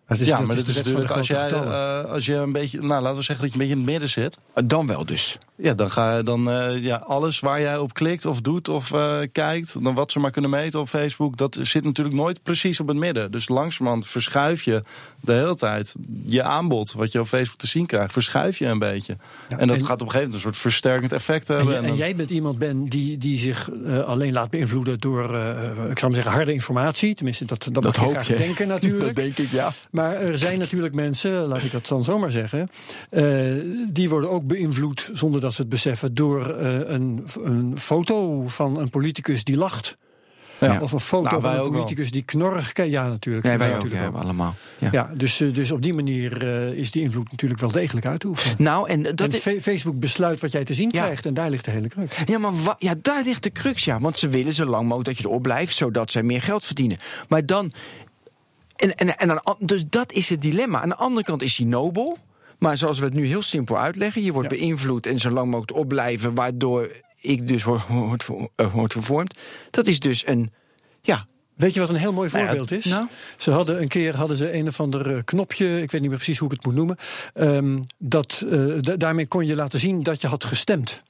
Is, ja, maar dat de is natuurlijk als jij, eh, als je een beetje, nou laten we zeggen dat je een beetje in het midden zit. Dan wel dus. Ja, dan ga je dan eh, ja, alles waar jij op klikt of doet of eh, kijkt, dan wat ze maar kunnen meten op Facebook, dat zit natuurlijk nooit precies op het midden. Dus langzamerhand verschuif je de hele tijd je aanbod, wat je op Facebook te zien krijgt, verschuif je een beetje. Ja, en dat en- gaat op een gegeven moment een soort versterkend effect En, hebben. en dan- jij bent iemand ben die, die zich eh, alleen laat beïnvloeden door, ik zou maar zeggen, harde informatie. Tenminste, dat, dat, mag je graag denken natuurlijk. denk ik, ja. Maar er zijn natuurlijk mensen, laat ik dat dan zomaar zeggen, die worden ook beïnvloed zonder dat ze het beseffen door eh, een, een foto van een politicus die lacht. Ja. Of een foto Nou, van een wel. politicus die knorrig kijkt. Ja, natuurlijk. Ja, Ja, wij ook, natuurlijk ja, allemaal. Ja. Ja, dus, eh, dus op die manier eh, is die invloed natuurlijk wel degelijk uit te oefenen. Nou, en dat en is. Facebook besluit wat jij te zien Ja. krijgt en daar ligt de hele crux. Ja, maar ja, daar ligt de crux, ja. Want ze willen zo lang mogelijk dat je erop blijft, zodat zij meer geld verdienen. Maar dan. En, en, en aan, dus dat is het dilemma. Aan de andere kant is hij nobel. Maar zoals we het nu heel simpel uitleggen, je wordt Ja. beïnvloed en zo lang mogelijk erop blijven, waardoor ik dus word, word, eh, word vervormd. Dat is dus een. Ja, Weet je wat een heel mooi Nou voorbeeld is? nou? Ze hadden een keer hadden ze een of ander eh, knopje, ik weet niet meer precies hoe ik het moet noemen. ehm, dat, eh, da- daarmee kon je laten zien dat je had gestemd.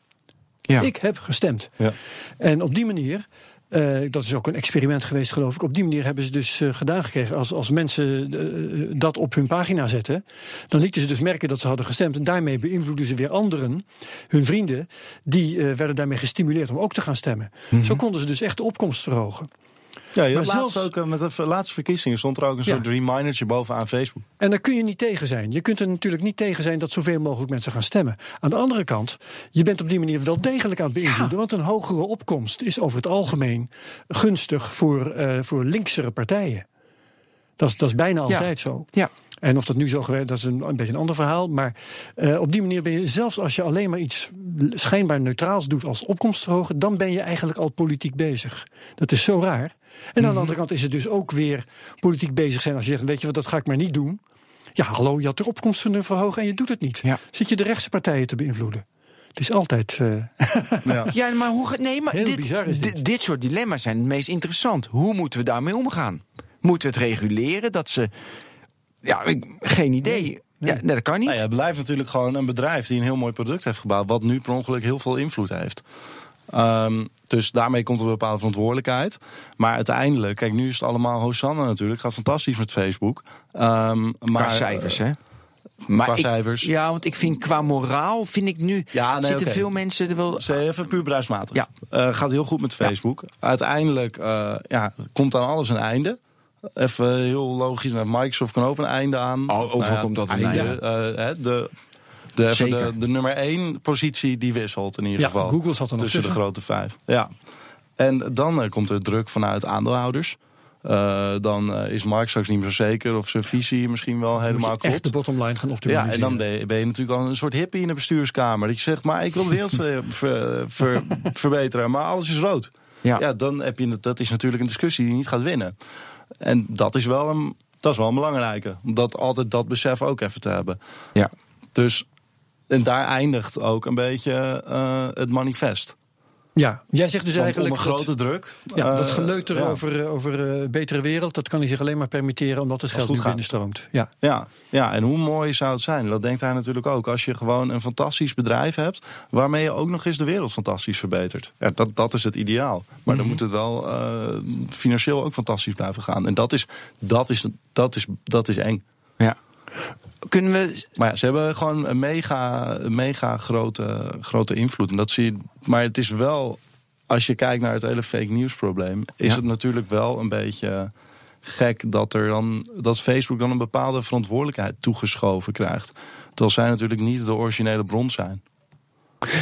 ja. Ik heb gestemd. Ja. En op die manier, eh, dat is ook een experiment geweest geloof ik. Op die manier hebben ze dus eh, gedaan gekregen. Als, als mensen eh, dat op hun pagina zetten, dan lieten ze dus merken dat ze hadden gestemd. En daarmee beïnvloeden ze weer anderen, hun vrienden. Die werden daarmee gestimuleerd om ook te gaan stemmen. Mhm. Zo konden ze dus echt de opkomst verhogen. Ja, zelfs- ook, eh, met de laatste verkiezingen stond er ook een Ja. soort remindertje bovenaan Facebook. En daar kun je niet tegen zijn. Je kunt er natuurlijk niet tegen zijn dat zoveel mogelijk mensen gaan stemmen. Aan de andere kant, je bent op die manier wel degelijk aan het beïnvloeden. Want een hogere opkomst is over het algemeen gunstig voor, eh, voor linksere partijen. Dat is, dat is bijna altijd zo. ja. En of dat nu zo gewerkt, dat is een, een beetje een ander verhaal. Maar eh, op die manier ben je, zelfs als je alleen maar iets schijnbaar neutraals doet als opkomstverhogen, dan ben je eigenlijk al politiek bezig. Dat is zo raar. En aan de andere kant is het dus ook weer politiek bezig zijn als je zegt, weet je wat, dat ga ik maar niet doen. Ja, hallo, je had de opkomst kunnen verhogen en je doet het niet. Ja. Zit je de rechtse partijen te beïnvloeden? Het is altijd. eh, Ja. Ja, maar hoe. Nee, maar Heel dit, bizar is dit. di- dit soort dilemma's zijn het meest interessant. Hoe moeten we daarmee omgaan? Moeten we het reguleren dat ze. Ja, ik, geen idee. Ja, nee, dat kan niet. Nou ja, het blijft natuurlijk gewoon een bedrijf die een heel mooi product heeft gebouwd, wat nu per ongeluk heel veel invloed heeft. Ehm, dus daarmee komt er een bepaalde verantwoordelijkheid. Maar uiteindelijk, kijk, nu is het allemaal Hosanna natuurlijk. Gaat fantastisch met Facebook. Ehm, maar, qua cijfers, hè? Maar qua ik- cijfers. Ja, want ik vind qua moraal, vind ik nu. Ja, nee, zitten veel mensen er wel. Ze even puur bedrijfsmatig. Ja. Eh, gaat heel goed met Facebook. Uiteindelijk eh, ja, komt aan alles een einde. Even heel logisch. nou, Microsoft kan ook een einde aan. Oh, overal komt dat een einde. eh, hè, de, de, de, de nummer één positie die wisselt in ieder Ja, geval. Google zat er nog tussen de grote vijf. Ja. En dan eh, komt er druk vanuit aandeelhouders. eh, dan eh, is Mark straks niet meer zo zeker of zijn visie misschien wel helemaal je echt de klopt. bottom line gaan optimaliseren. Ja, en dan ben je, ben je natuurlijk al een soort hippie in de bestuurskamer. Dat je zegt, maar ik wil de wereld eh, ver- ver- verbeteren, maar alles is rood. Ja. Ja, dan heb je, dat is natuurlijk een discussie die je niet gaat winnen. En dat is wel een, dat is wel een belangrijke. Om dat altijd dat besef ook even te hebben. Ja. Dus, en daar eindigt ook een beetje eh, het manifest. Ja, jij zegt dus eigenlijk onder dat, grote druk. ja, dat eh, geleuter ja. over, eh, over een betere wereld... dat kan hij zich alleen maar permitteren omdat het geld nu gaat. binnenstroomt. Ja. Ja, ja, en hoe mooi zou het zijn? Dat denkt hij natuurlijk ook. Als je gewoon een fantastisch bedrijf hebt... waarmee je ook nog eens de wereld fantastisch verbetert. Ja, dat, dat is het ideaal. Maar dan moet het wel eh, financieel ook fantastisch blijven gaan. En dat is, dat is, dat is, dat is eng. ja. Kunnen we. Maar ja, ze hebben gewoon een mega, mega grote, grote invloed. En dat zie je, maar het is wel, als je kijkt naar het hele fake news probleem... is Ja. het natuurlijk wel een beetje gek dat, er dan, dat Facebook dan een bepaalde verantwoordelijkheid toegeschoven krijgt. Terwijl zij natuurlijk niet de originele bron zijn.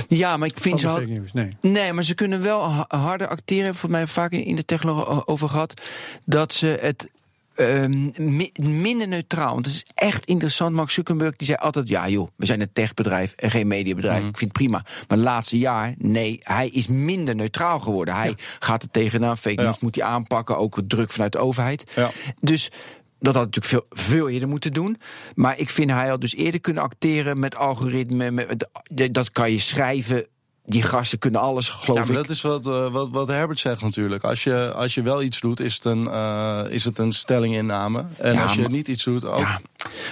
Ja, maar ik vind ze. fake al- news, nee. Nee, maar ze kunnen wel ha- harder acteren. Voor mij vaak in in de technologie over gehad. Dat ze het ehm, mi- minder neutraal. Want het is echt interessant. Mark Zuckerberg die zei altijd: ja, joh, we zijn een techbedrijf en geen mediabedrijf. Mhm. Ik vind het prima. Maar het laatste jaar, nee, hij is minder neutraal geworden. Hij gaat er tegenaan. Fake Ja. news moet hij aanpakken. Ook druk vanuit de overheid. Ja. Dus. Dat had natuurlijk veel, veel eerder moeten doen. Maar ik vind hij had dus eerder kunnen acteren met algoritme. Met- dat kan je schrijven. Die gasten kunnen alles, geloof Ja, maar ik. dat is wat, eh, wat, wat Herbert zegt natuurlijk. Als je, als je wel iets doet, is het een, eh, is het een stellinginname. En Ja, als je maar- niet iets doet, ook. Ja,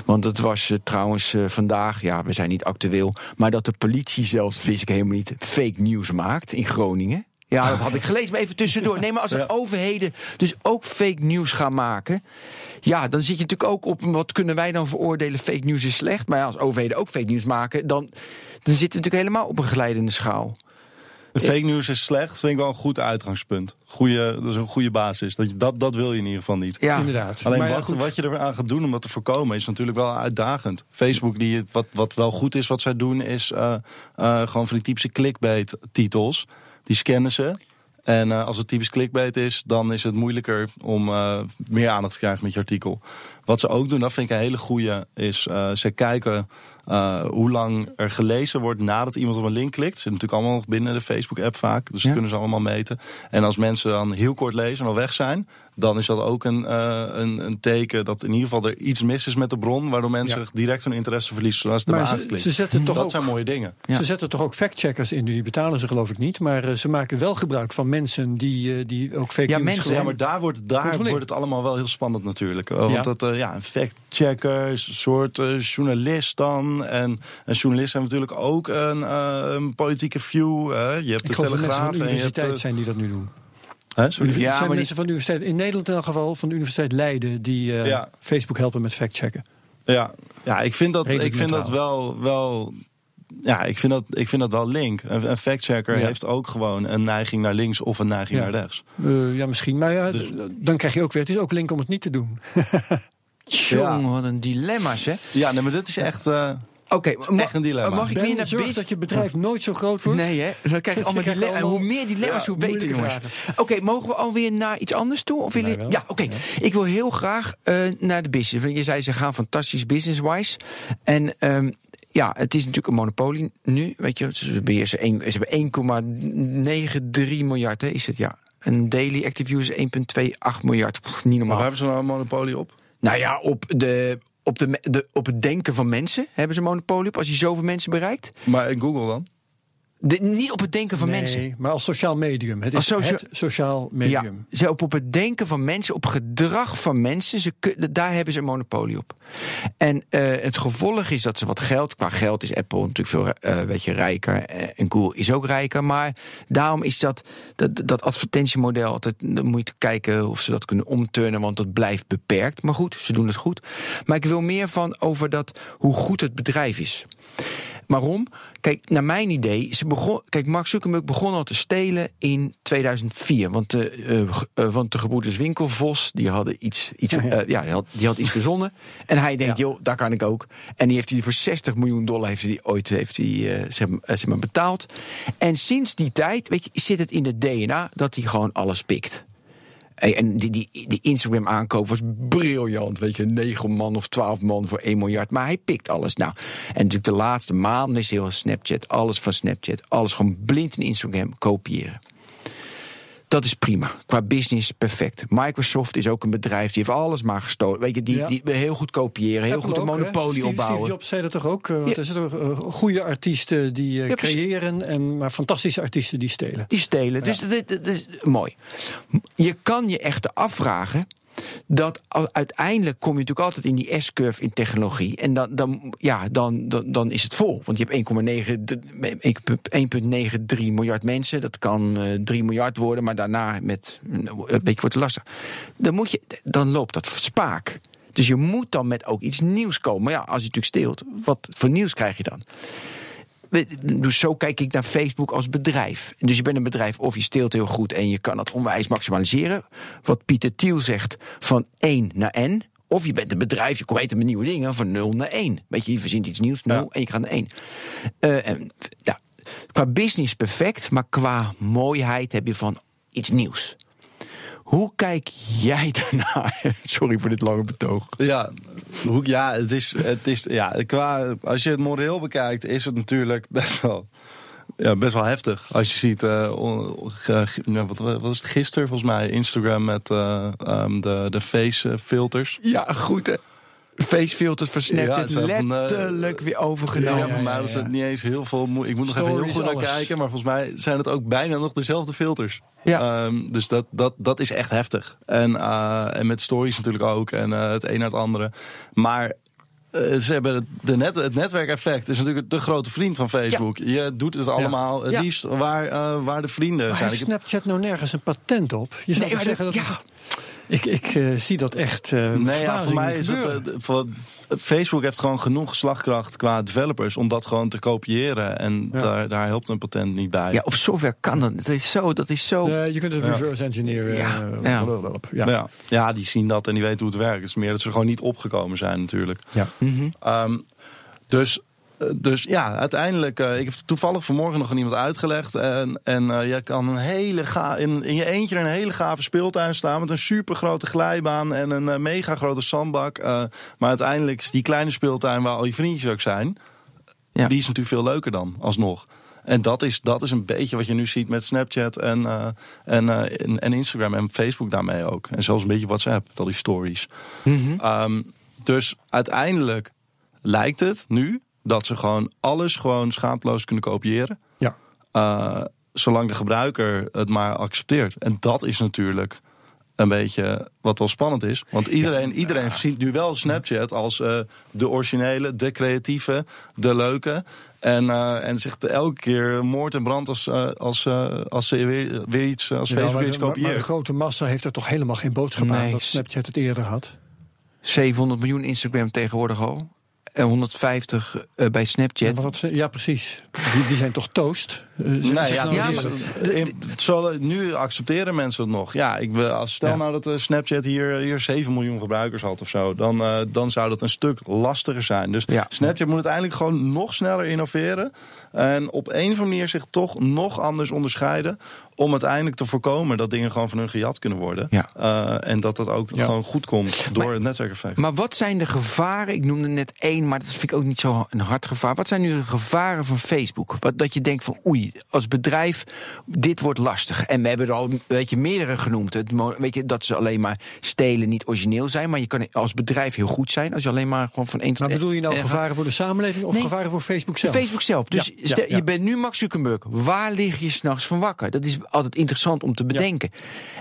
want het was eh, trouwens vandaag, ja, we zijn niet actueel, maar dat de politie zelfs, wist ik helemaal niet, fake news maakt in Groningen. Ja, dat had ik gelezen, maar even tussendoor. Nee, maar als er overheden dus ook fake news gaan maken. Ja, dan zit je natuurlijk ook op wat kunnen wij dan veroordelen? Fake news is slecht. Maar ja, als overheden ook fake news maken, dan, dan zit het natuurlijk helemaal op een geleidende schaal. De fake news is slecht, vind ik wel een goed uitgangspunt. Goeie, dat is een goede basis. Dat, je, dat, dat wil je in ieder geval niet. Ja, Inderdaad. Alleen Maar wat, wat je eraan gaat doen om dat te voorkomen is natuurlijk wel uitdagend. Facebook, die, wat, wat wel goed is wat zij doen, is eh, eh, gewoon van die typische clickbait-titels. Die scannen ze. En eh, als het typisch clickbait is, dan is het moeilijker om eh, meer aandacht te krijgen met je artikel. Wat ze ook doen, dat vind ik een hele goede, is eh, ze kijken eh, hoe lang er gelezen wordt nadat iemand op een link klikt. Ze zitten natuurlijk allemaal nog binnen de Facebook-app vaak, dus dat Ja. kunnen ze allemaal meten. En als mensen dan heel kort lezen en al weg zijn, dan is dat ook een, eh, een, een teken dat in ieder geval er iets mis is met de bron, waardoor mensen Ja. direct hun interesse verliezen zoals ze ze, aangeklikt. ze zetten toch dat ook zijn mooie dingen. Ja. Ze zetten toch ook factcheckers in, die betalen ze geloof ik niet. Maar ze maken wel gebruik van mensen die, die ook fake Ja, news mensen, Ja, maar daar wordt, daar wordt het allemaal wel heel spannend natuurlijk. Want dat, ja, een fact-checker, is een soort eh, journalist dan. En een journalist heeft natuurlijk ook een, eh, een politieke view. hè. je hebt Ik de mensen van Telegraaf de en je hebt... universiteit eh, zijn die dat nu doen. hè, sorry? Ja, zijn maar die- mensen van de universiteit, in Nederland in elk geval, van de Universiteit Leiden, die eh, Ja. Facebook helpen met factchecken. Ja, ja ik vind dat, Redelijk ik vind dat wel, wel. Ja, ik vind dat, ik vind dat wel link. Een, een factchecker Ja. heeft ook gewoon een neiging naar links of een neiging Ja. naar rechts. Eh, ja, misschien. Maar ja, Dus- dan krijg je ook weer, het is ook link om het niet te doen. Jong, wat een dilemma's, hè? Ja, nee, maar dit is echt. eh, Oké, echt een dilemma. Mag ik Ben, weer naar zorg dat je bedrijf nooit zo groot wordt. Nee, hè? Dan krijg je allemaal dilemma's. Hoe meer dilemma's, Ja, hoe beter, jongens. Oké, mogen we alweer naar iets anders toe? Of willen... Wel. Ja, oké. Ik wil heel graag eh, naar de business. Want je zei, ze gaan fantastisch business-wise. En ehm, ja, het is natuurlijk een monopolie nu. Weet je, ze, beheersen ze hebben 1,93 miljard, hè, is het, ja. Een daily active user 1,28 miljard. Pff, niet maar normaal. waar hebben ze nou een monopolie op? Nou ja, op, de, op, de, de, op het denken van mensen hebben ze monopolie op. Als je zoveel mensen bereikt. Maar in Google dan? De, niet op het denken van Nee, mensen. maar als sociaal medium. Het is socia- het sociaal medium. Ja, ze op, op het denken van mensen, op gedrag van mensen, ze, daar hebben ze een monopolie op. En eh, het gevolg is dat ze wat geld, qua geld is Apple natuurlijk veel eh, weet je, rijker eh, en Google is ook rijker. Maar daarom is dat, dat, dat advertentiemodel altijd, dan moet je kijken of ze dat kunnen omturnen, want dat blijft beperkt. Maar goed, ze doen het goed. Maar ik wil meer van over dat, hoe goed het bedrijf is. Waarom? Kijk, naar mijn idee, ze begon, kijk, Mark Zuckerberg begon al te stelen in 2004. Want de, eh, want de gebroeders Winkelvos, die hadden iets, iets, eh, ja, die had, die had iets verzonnen. En hij denkt, joh, daar kan ik ook. En die heeft hij voor 60 miljoen dollar heeft hij ooit heeft hij, zeg, zeg maar betaald. En sinds die tijd, weet je, zit het in het DNA dat hij gewoon alles pikt. En die, die, die Instagram aankoop was briljant. Weet je, 9 man of 12 man voor 1 miljard. Maar hij pikt alles. Nou, en natuurlijk de laatste maanden is heel Snapchat. Alles van Snapchat. Alles gewoon blind in Instagram kopiëren. Dat is prima. Qua business perfect. Microsoft is ook een bedrijf die heeft alles maar gestolen. Weet je, die, Ja. die heel goed kopiëren, heel Apple goed een monopolie Steve- opbouwen. Steve Jobs zei dat toch ook? eh, Want Ja. er zitten uh, goede artiesten die eh, Ja, creëren, en, maar fantastische artiesten die stelen. Die stelen. Dus dat, dat is mooi. Je kan je echter afvragen. Dat uiteindelijk kom je natuurlijk altijd in die S-curve in technologie. En dan, dan, ja, dan, dan, dan is het vol. Want je hebt 1,93 miljard mensen. Dat kan eh 3 miljard worden, maar daarna met een beetje wordt het lastig. Dan, moet je, dan loopt dat spaak. Dus je moet dan met ook iets nieuws komen. Maar ja, als je natuurlijk steelt, wat voor nieuws krijg je dan? Dus zo kijk ik naar Facebook als bedrijf. Dus je bent een bedrijf of je steelt heel goed en je kan het onwijs maximaliseren. Wat Pieter Thiel zegt, van 1 naar N. Of je bent een bedrijf, je weet met nieuwe dingen, van 0 naar 1. Weet je, je verzint iets nieuws, 0 Ja. en je gaat naar 1. Eh, en, ja, qua business perfect, maar qua mooiheid heb je van iets nieuws. Hoe kijk jij daarnaar? Sorry voor dit lange betoog. Ja, hoe- ja, het is, het is ja, qua, als je het moreel bekijkt, is het natuurlijk best wel, ja, best wel heftig. Als je ziet, eh, wat, wat is het gisteren volgens mij, Instagram met eh, ehm, de, de face eh, filters. Ja, goed hè. Facefilters van Snapchat Ja, eh, letterlijk weer Ja, overgenomen. voor mij is het niet eens heel veel moe- Ik moet nog even heel goed naar alles. kijken, maar volgens mij zijn het ook bijna nog dezelfde filters. Ja. Ehm, dus dat, dat, dat is echt heftig. En, eh, en met stories natuurlijk ook. En eh, het een naar het andere. Maar ze hebben het, de net, het netwerkeffect is natuurlijk de grote vriend van Facebook. Je doet het allemaal het Ja. liefst waar, eh, waar de vrienden Maar zijn. heeft Ik heb- Snapchat nou nergens een patent op? Je zou Nee, toch maar zeggen dat- dat... Ik, ik eh, zie dat echt eh Nee, ja, voor mij is het. eh, voor, Facebook heeft gewoon genoeg slagkracht qua developers om dat gewoon te kopiëren. En Ja. daar, daar helpt een patent niet bij. Ja, op software kan dat. Dat is zo. Dat is zo. Eh, je kunt het Ja. reverse engineeren. Ja, eh, ja. ja. Ja. Ja. die zien dat en die weten hoe het werkt. Het is meer dat ze er gewoon niet opgekomen zijn natuurlijk. Ja. Mhm. Ehm, dus, dus ja, uiteindelijk... eh, ik heb toevallig vanmorgen nog aan iemand uitgelegd. En, en eh, je kan een hele ga in, in je eentje een hele gave speeltuin staan... met een super grote glijbaan en een eh, mega grote zandbak. Eh, maar uiteindelijk is die kleine speeltuin waar al je vriendjes ook zijn... Ja. die is natuurlijk veel leuker dan, alsnog. En dat is, dat is een beetje wat je nu ziet met Snapchat en, eh, en, eh, en, Instagram en Facebook daarmee ook. En zelfs een beetje WhatsApp, met al die stories. Mhm. Ehm, dus uiteindelijk lijkt het nu dat ze gewoon alles gewoon schaamteloos kunnen kopiëren. Ja. Eh, zolang de gebruiker het maar accepteert. En dat is natuurlijk een beetje wat wel spannend is. Want iedereen, iedereen ziet nu wel Snapchat als eh, de originele, de creatieve, de leuke. En, eh, en zegt elke keer moord en brand als, als, eh, als ze weer, weer iets als Ja, Facebook maar, iets de, maar- maar de grote massa heeft er toch helemaal geen boodschap aan Nee. dat Snapchat het eerder had. 700 miljoen Instagram tegenwoordig al. En 150 eh, bij Ja, Snapchat. maar wat ze- ja, precies. Die, die zijn toch toast? Eh, Nee, ze ja, nou ja, maar- in- zo, nu accepteren mensen het nog. Ja, ik, wil- als, stel Ja. nou dat eh, Snapchat hier, hier 7 miljoen gebruikers had of zo, dan, eh, dan zou dat een stuk lastiger zijn. Dus Ja. Snapchat moet uiteindelijk gewoon nog sneller innoveren. En op een of andere manier zich toch nog anders onderscheiden. Om uiteindelijk te voorkomen dat dingen gewoon van hun gejat kunnen worden. Ja. Eh, en dat dat ook Ja. gewoon goed komt door Maar- het netwerkeffect. Maar wat zijn de gevaren? Ik noemde net één, maar dat vind ik ook niet zo een hard gevaar. Wat zijn nu de gevaren van Facebook? Wat, dat je denkt van oei, als bedrijf, dit wordt lastig. En we hebben er al weet je, meerdere genoemd. Het, weet je, dat ze alleen maar stelen, niet origineel zijn. Maar je kan als bedrijf heel goed zijn als je alleen maar gewoon van één tot Maar bedoel je nou eh, gevaren voor de samenleving of Nee. gevaren voor Facebook zelf? Facebook zelf. Dus Ja, ja, stel, ja. je bent nu Max Zuckerberg. Waar lig je s'nachts van wakker? Dat is altijd interessant om te bedenken.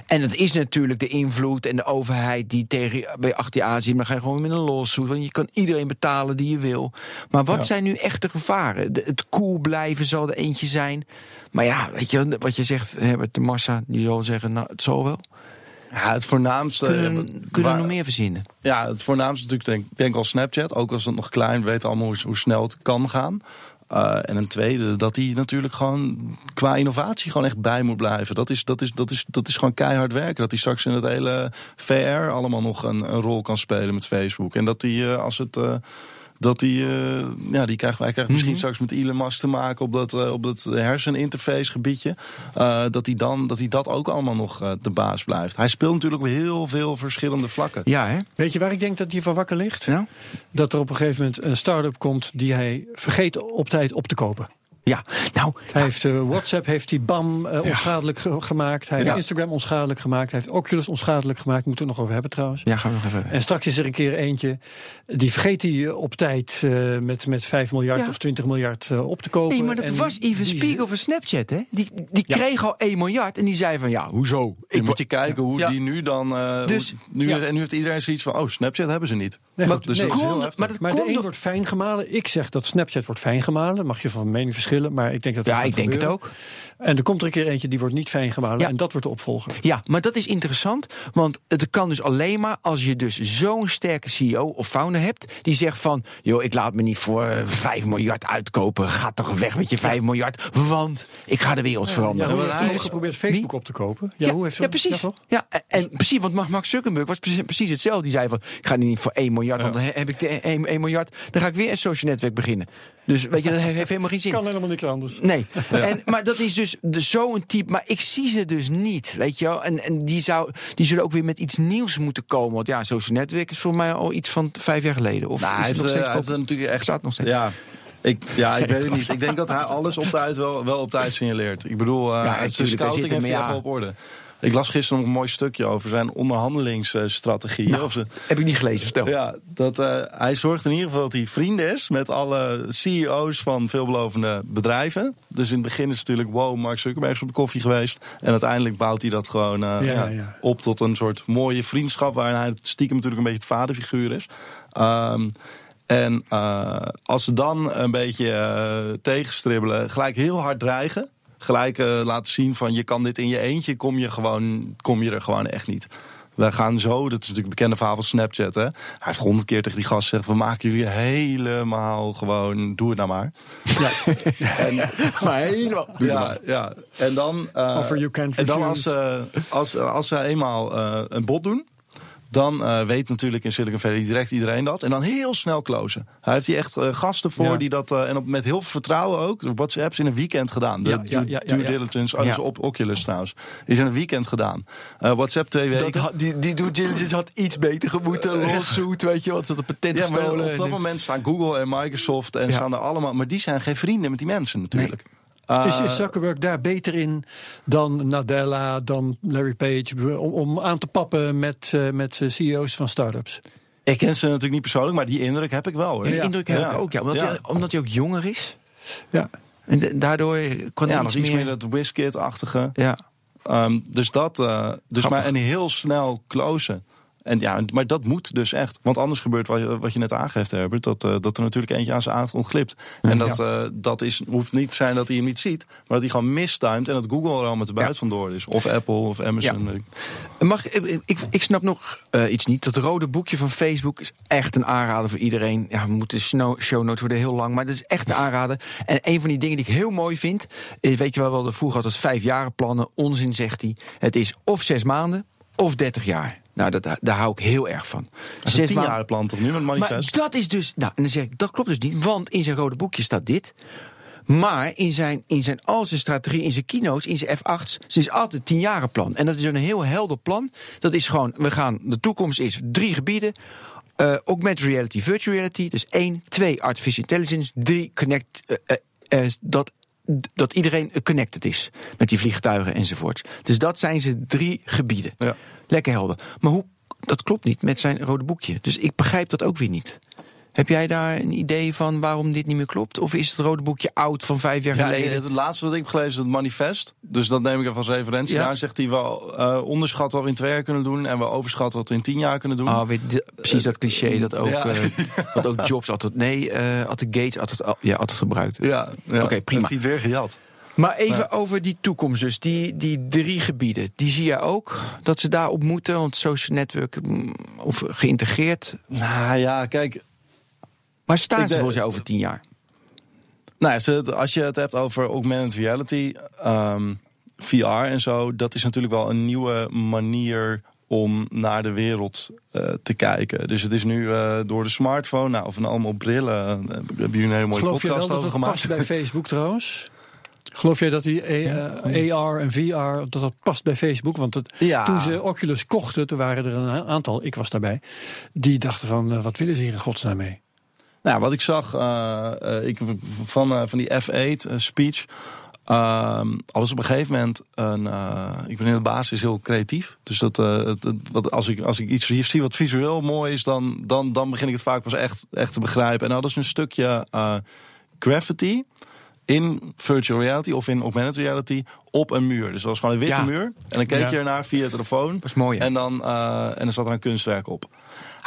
En dat is natuurlijk de invloed en de overheid die tegen bij achter je aan zit. Maar dan ga je gewoon met een lawsuit. Want je kan iedereen betalen die je wil. Maar wat Ja. zijn nu echte gevaren? De- het cool blijven zal er eentje zijn. Maar ja, weet je wat je zegt, Herbert de Massa, die zal zeggen, nou, het zal wel. Ja, het voornaamste. Kunnen, eh, we- kunnen we waar- nog meer verzinnen? Ja, het voornaamste natuurlijk denk, denk ik al Snapchat. Ook als het nog klein, we weten allemaal hoe, hoe snel het kan gaan. Eh, en een tweede, dat die natuurlijk gewoon qua innovatie gewoon echt bij moet blijven. Dat is, dat is, dat is, dat is gewoon keihard werken. Dat die straks in het hele VR allemaal nog een, een rol kan spelen met Facebook. En dat die, eh, als het... eh, Dat die, eh, ja, die krijgen wij krijgen misschien Mhm. straks met Elon Musk te maken op dat, eh, op dat herseninterface gebiedje. Eh, dat hij dan dat hij dat ook allemaal nog de baas blijft. Hij speelt natuurlijk op heel veel verschillende vlakken. Ja, hè? Weet je waar ik denk dat hij van wakker ligt? Ja. Dat er op een gegeven moment een start-up komt die hij vergeet op tijd op te kopen. Ja, nou, Hij heeft eh, WhatsApp heeft hij BAM eh, onschadelijk ge- gemaakt. Hij heeft Ja. Instagram onschadelijk gemaakt. Hij heeft Oculus onschadelijk gemaakt. Moeten we het nog over hebben trouwens. ja, gaan we nog even. En straks is er een keer eentje. Die vergeet hij eh, op tijd eh, met, met 5 miljard Ja. of 20 miljard eh, op te kopen. Nee, maar dat En was Even die- Spiegel van Snapchat, hè? Die, die Ja. kreeg al 1 miljard en die zei van, ja, hoezo? Ik moet je kijken hoe Ja. die nu dan. eh, Dus- hoe- nu, ja. En nu heeft iedereen zoiets van: oh, Snapchat hebben ze niet. Nee, Maar dus nee, dat maar dat Maar kon de een door- wordt fijn gemalen. Ik zeg dat Snapchat wordt fijn gemalen. Mag je van mening verschillen, maar ik denk dat Ja, ik denk het ook. En er komt er een keer eentje die wordt niet fijn gemalen. Ja. En dat wordt de opvolger. Ja, maar dat is interessant, want het kan dus alleen maar als je dus zo'n sterke CEO of founder hebt die zegt van, joh, ik laat me niet voor eh, 5 miljard uitkopen, ga toch weg met je 5 miljard, want ik ga de wereld Ja, veranderen. hoe maar heeft hij is- geprobeerd Facebook op te kopen? Ja, Ja, hoe heeft ja, precies. Ja, toch? Ja, en, precies, want Mark Zuckerberg was precies, precies hetzelfde. Die zei van, ik ga niet voor 1 miljard, want dan he- heb ik de 1, 1 miljard, dan ga ik weer een social netwerk beginnen. Dus weet je, dat heeft helemaal geen zin. kan helemaal niks anders. Nee, en, maar dat is dus, dus zo'n type. Maar ik zie ze dus niet, weet je wel. En, en die, zou, die zullen ook weer met iets nieuws moeten komen. Want ja, social network is voor mij al iets van vijf jaar geleden. Of Nou, is het nog eh, steeds hij heeft pop- natuurlijk echt. Staat nog steeds. Ja. Ik, ja, ik weet het niet. Ik denk dat hij alles op tijd wel, wel op tijd signaleert. Ik bedoel, uh, Ja, zijn scouting heeft hij ja. wel op orde. Ik las gisteren nog een mooi stukje over zijn onderhandelingsstrategie. Nou, Of ze, Heb ik niet gelezen, vertel. ja, dat, eh, hij zorgt in ieder geval dat hij vrienden is met alle CEO's van veelbelovende bedrijven. Dus in het begin is het natuurlijk, wow, Mark Zuckerberg is op de koffie geweest. En uiteindelijk bouwt hij dat gewoon eh, Ja, ja, ja. op tot een soort mooie vriendschap. Waarin hij stiekem natuurlijk een beetje het vaderfiguur is. Ehm, en eh, als ze dan een beetje tegenstribbelen, gelijk heel hard dreigen. Gelijk eh, laten zien van je kan dit in je eentje, kom je, gewoon, kom je er gewoon echt niet. We gaan zo, dat is natuurlijk een bekende verhaal van Snapchat. Hè? Hij heeft honderd keer tegen die gast gezegd: We maken jullie helemaal gewoon, doe het nou maar. Maar helemaal. Doe het Ja, maar. ja. En dan, eh, Offer you can en dan als, ze als, als ze eenmaal eh, een bod doen, dan eh, weet natuurlijk in Silicon Valley direct iedereen dat. En dan heel snel closen. Hij heeft hier echt eh, gasten voor Ja. die dat, eh, en op, met heel veel vertrouwen ook, WhatsApps in een weekend gedaan. De Ja, ja, due, ja, ja, due ja. diligence, oh, op Oculus trouwens, is in een weekend gedaan. Eh, WhatsApp twee weken. Dat had, die, die due diligence had iets beter gemoeten. Lawsuit, weet je wat, ze had een patent ja, maar gestolen. op dat En- moment staan Google en Microsoft en Ja. staan er allemaal, maar die zijn geen vrienden met die mensen natuurlijk. Eh, Is, is Zuckerberg daar beter in dan Nadella, dan Larry Page, om, om aan te pappen met, eh, met CEO's van startups? ik ken ze natuurlijk niet persoonlijk, maar die indruk heb ik wel. Hoor. Die indruk heb Ja. ik ook, ja. Omdat, Ja. Hij, omdat hij ook jonger is. Ja. En daardoor kan hij Ja, nog iets iets meer... meer dat WizKid-achtige. ja. Ehm, dus dat, eh, dus Grappig. maar en heel snel closen. En ja, maar dat moet dus echt. Want anders gebeurt wat je, wat je net aangeeft, Herbert. Dat, eh, dat er natuurlijk eentje aan zijn aandacht ontglipt. En dat, eh, dat is, hoeft niet te zijn dat hij hem niet ziet. Maar dat hij gewoon mistimed. En dat Google er al met de buit Ja. vandoor is. Of Apple of Amazon. Ja. weet ik. Mag, ik, ik, ik snap nog eh, iets niet. Dat rode boekje van Facebook is echt een aanrader voor iedereen. Ja, we moeten snow, show notes worden heel lang, maar dat is echt een aanrader. En een van die dingen die ik heel mooi vind, is, weet je wel, wel de vroeger had als vijfjarenplannen. Onzin, zegt hij. Het is of zes maanden of dertig jaar. Nou, dat, daar hou ik heel erg van. Dat is een tien plan toch nu met Maar manifest? dat is dus. Nou, en dan zeg ik, dat klopt dus niet. Want in zijn rode boekje staat dit. Maar in zijn, in zijn, al zijn strategie, in zijn keynotes, in zijn F8's, ze is altijd een tienjarenplan. En dat is een heel helder plan. Dat is gewoon, we gaan, de toekomst is drie gebieden. Eh augmented reality, virtual reality. Dus één, twee, artificial intelligence. Drie, connect, eh, eh, dat, dat iedereen connected is. Met die vliegtuigen enzovoorts. Dus dat zijn ze drie gebieden. Ja. Lekker helder. Maar hoe, dat klopt niet met zijn rode boekje. Dus ik begrijp dat ook weer niet. Heb jij daar een idee van waarom dit niet meer klopt? Of is het rode boekje oud van vijf jaar Ja, geleden? het laatste wat ik heb gelezen is het manifest. Dus dat neem ik even als referentie. Ja. Daar zegt hij wel uh, onderschat wat we in twee jaar kunnen doen. En we overschatten wat we in tien jaar kunnen doen. Oh, weet precies dat cliché dat ook, Ja. eh, wat ook Jobs altijd... Nee, eh altijd Gates altijd, ja, altijd gebruikt. Ja. Oké, prima. Dat is niet weer gejat. Maar even over die toekomst dus. Die, die drie gebieden. Die zie je ook dat ze daarop moeten. Want social network mm, of geïntegreerd. Nou ja, kijk. Waar staan Ik ze voor ze over tien jaar? Nou, als je het hebt over augmented reality, ehm, VR en zo, dat is natuurlijk wel een nieuwe manier om naar de wereld eh, te kijken. Dus het is nu eh, door de smartphone, nou, of een allemaal brillen, uh, hebben jullie een hele mooie Geloof je podcast wel dat over het gemaakt. past bij Facebook trouwens? Geloof jij dat die eh, AR en VR dat dat past bij Facebook? Want het, Ja. toen ze Oculus kochten, toen waren er een aantal, ik was daarbij, die dachten van eh, wat willen ze hier in godsnaam mee? Nou, wat ik zag uh, uh, ik, van, uh, van die F8 speech. ehm, alles op een gegeven moment. Een, ik ben in de basis heel creatief. Dus dat, het, wat, als, ik, als ik iets hier zie wat visueel mooi is, dan, dan, dan begin ik het vaak pas echt, echt te begrijpen. En dat is een stukje graffiti in virtual reality of in augmented reality op een muur. Dus dat was gewoon een witte Ja. muur. En dan keek Ja. je ernaar via telefoon. Dat is mooi, hè? En dan, uh, en dan zat er een kunstwerk op.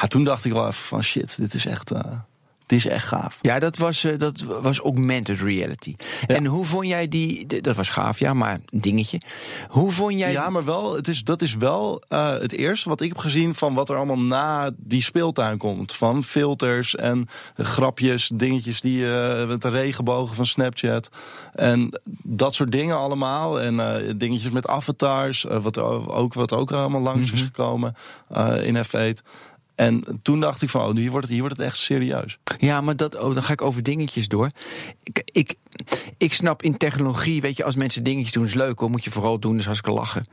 Ja, toen dacht ik wel even van shit, dit is echt, uh, dit is echt gaaf. Ja, dat was, uh, dat was augmented reality. Ja. En hoe vond jij die... Dat was gaaf, ja, maar een dingetje. Hoe vond jij... Ja, maar wel, het is, dat is wel uh, het eerste wat ik heb gezien van wat er allemaal na die speeltuin komt. Van filters en grapjes, dingetjes die uh, met de regenbogen van Snapchat. En dat soort dingen allemaal. En dingetjes met avatars, wat ook, wat ook allemaal langs mm -hmm. is gekomen uh, in F8. En toen dacht ik van, oh, hier wordt het, hier wordt het echt serieus. Ja, maar dat, oh, dan ga ik over dingetjes door. Ik, ik, ik snap in technologie, weet je, als mensen dingetjes doen is leuk hoor, moet je vooral doen, dus hartstikke lachen.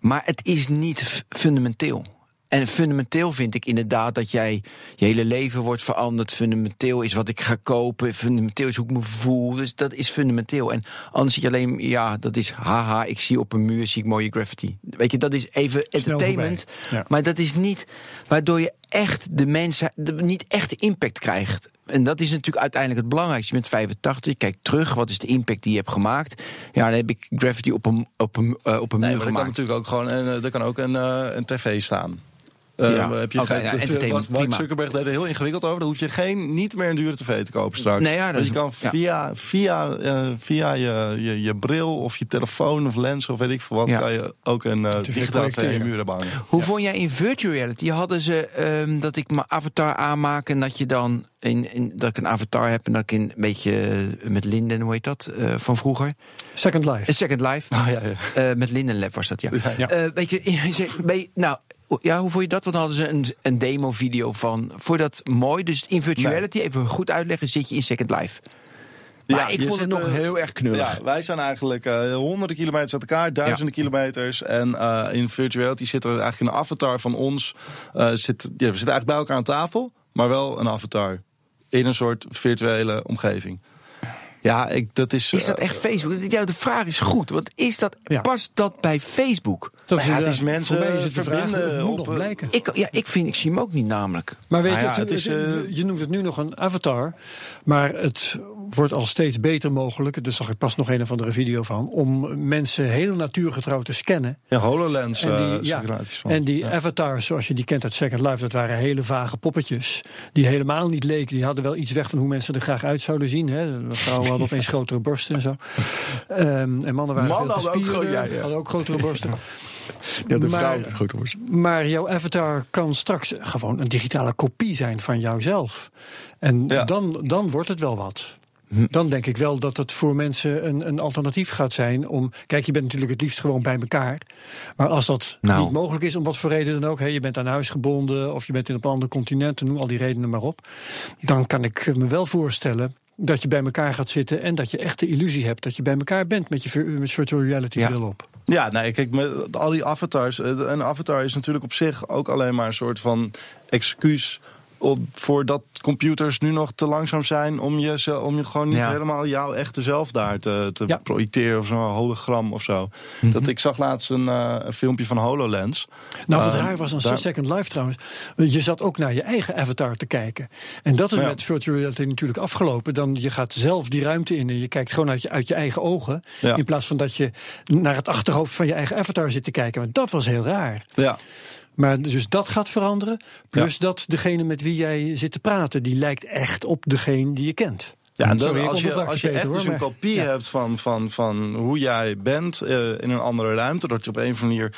Maar het is niet fundamenteel. En fundamenteel vind ik inderdaad dat jij je hele leven wordt veranderd. Fundamenteel is wat ik ga kopen. Fundamenteel is hoe ik me voel. Dus dat is fundamenteel. En anders zie je alleen, ja, dat is haha, ik zie op een muur zie ik mooie graffiti. Weet je, dat is even entertainment. Ja. Maar dat is niet waardoor je echt de mensen, niet echt de impact krijgt. En dat is natuurlijk uiteindelijk het belangrijkste. Je bent 85, je kijkt terug, wat is de impact die je hebt gemaakt? Ja, dan heb ik graffiti op een, op een, uh, op een nee, muur maar gemaakt. Er kan natuurlijk ook gewoon een, er kan ook een, uh, een tv staan. Ja, heb je geen, ja, entertainment, was Mark prima. Zuckerberg deed er heel ingewikkeld over. Dan hoef je geen, niet meer een dure tv te kopen straks. Nee, ja, is- je kan ja. via, via, eh, via je, je, je bril of je telefoon of lens of weet ik veel wat... Ja. kan je ook een uh, digitale tv in je projecteren. muren bouwen. Hoe vond jij in virtual reality? Hadden ze ehm, dat ik mijn avatar aanmaak en dat je dan in, in, dat ik een avatar heb en dat ik in, een beetje eh, met Linden, hoe heet dat, eh, van vroeger? Second Life. A Second Life. Oh, ja, ja. Eh, met Linden Lab was dat, ja. Ja. Eh, weet je, je- ben je- nou, ja, hoe vond je dat? Want dan hadden ze een, een demo-video van. Vond je dat mooi? Dus in virtuality, even goed uitleggen, zit je in Second Life. Maar Ja, ik vond het nog eh, heel erg knullig. Ja, wij zijn eigenlijk eh, honderden kilometers uit elkaar, duizenden kilometers. En eh, in virtual reality zit er eigenlijk een avatar van ons. eh, zit, ja, we zitten eigenlijk bij elkaar aan tafel, maar wel een avatar. In een soort virtuele omgeving. Ja, ik, dat is... Is dat eh, echt Facebook? Ja, de vraag is goed. Want is dat, Ja. past dat bij Facebook? Dat ja, het is mensen voor mij is het verbinden het moet op, nog blijken. Ik, ja, ik, vind, ik zie hem ook niet namelijk. Maar weet Nou je, het, het is, het- eh, je noemt het nu nog een avatar, maar het wordt al steeds beter mogelijk. Daar zag ik pas nog een of andere video van. Om mensen heel natuurgetrouw te scannen. Ja, HoloLens En eh, die, ja, simulaties van. en die Ja. avatars, zoals je die kent uit Second Life, dat waren hele vage poppetjes. Die helemaal niet leken. Die hadden wel iets weg van hoe mensen er graag uit zouden zien. Hè. De Vrouwen hadden opeens grotere borsten en zo. Ehm, en mannen waren Mannen veel hadden gespierder, ja, hadden ook grotere borsten. Ja, de Maar- vrouw met grote borst. Maar jouw avatar kan straks gewoon een digitale kopie zijn van jouzelf. En dan, dan wordt het wel wat. Hm. Dan denk ik wel dat het voor mensen een, een alternatief gaat zijn om. Kijk, je bent natuurlijk het liefst gewoon bij elkaar. Maar als dat Nou. niet mogelijk is, om wat voor reden dan ook, hè, je bent aan huis gebonden of je bent in op een ander continent, noem al die redenen maar op. Dan kan ik me wel voorstellen dat je bij elkaar gaat zitten en dat je echt de illusie hebt dat je bij elkaar bent met je met virtual reality Ja. bril op. Ja, nee, kijk, met al die avatars. eh, Een avatar is natuurlijk op zich ook alleen maar een soort van excuus. Op, voor dat computers nu nog te langzaam zijn om je, ze- om je gewoon niet Ja. helemaal jouw echte zelf daar te, te Ja. Mhm. projecteren of zo'n hologram of zo. Dat ik zag laatst een, eh, een filmpje van HoloLens. Nou, wat Eh, raar was aan daar- Second Life trouwens. Je zat ook naar je eigen avatar te kijken. En dat is Ja. met virtual reality natuurlijk afgelopen. Dan je gaat zelf die ruimte in en je kijkt gewoon uit je, uit je eigen ogen. Ja. In plaats van dat je naar het achterhoofd van je eigen avatar zit te kijken. Want dat was heel raar. Ja, Maar dus dat gaat veranderen. Plus dat degene met wie jij zit te praten, die lijkt echt op degene die je kent. Ja, en dan, Sorry, als je, als je echt hoor, dus een maar- kopie ja. hebt van, van, van hoe jij bent eh, in een andere ruimte, dat je op een of andere manier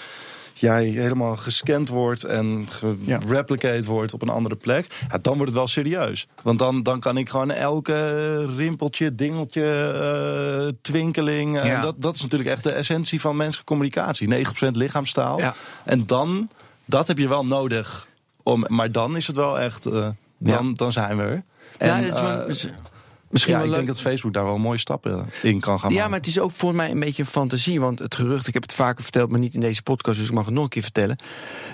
jij helemaal gescand wordt en Ja. gereplicate wordt op een andere plek, ja, dan wordt het wel serieus. Want dan, dan kan ik gewoon elke rimpeltje, dingeltje, eh, twinkeling. eh, Ja. dat, dat is natuurlijk echt de essentie van menselijke communicatie. 90% lichaamstaal. Ja. En dan. Dat heb je wel nodig. Om, maar dan is het wel echt. uh, dan, Ja. dan zijn we er. Ja, En, wel- eh, is- misschien ja, wel ik leuk. denk dat Facebook daar wel mooie stappen in kan gaan Ja, maken. maar het is ook volgens mij een beetje een fantasie. Want het gerucht, ik heb het vaker verteld, maar niet in deze podcast, dus ik mag het nog een keer vertellen.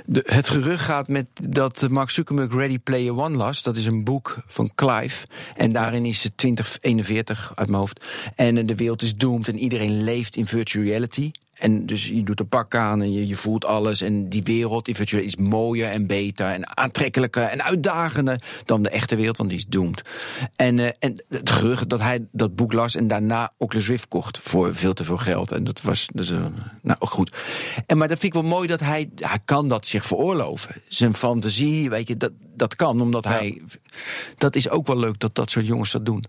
De, het gerucht gaat met dat Mark Zuckerberg Ready Player One las. Dat is een boek van Clive. En daarin is het 2041 uit mijn hoofd. En eh, de wereld is doomed en iedereen leeft in virtual reality. En dus je doet een pak aan en je, je voelt alles. En die wereld in virtual is mooier en beter en aantrekkelijker en uitdagender dan de echte wereld, want die is doomed. En, eh, en het gerucht dat hij dat boek las en daarna Oculus Rift kocht voor veel te veel geld. En dat was dus, nou goed. En maar dat vind ik wel mooi dat hij, hij kan dat zich veroorloven. Zijn fantasie, weet je, dat, dat kan, omdat hij, dat is ook wel leuk dat dat soort jongens dat doen.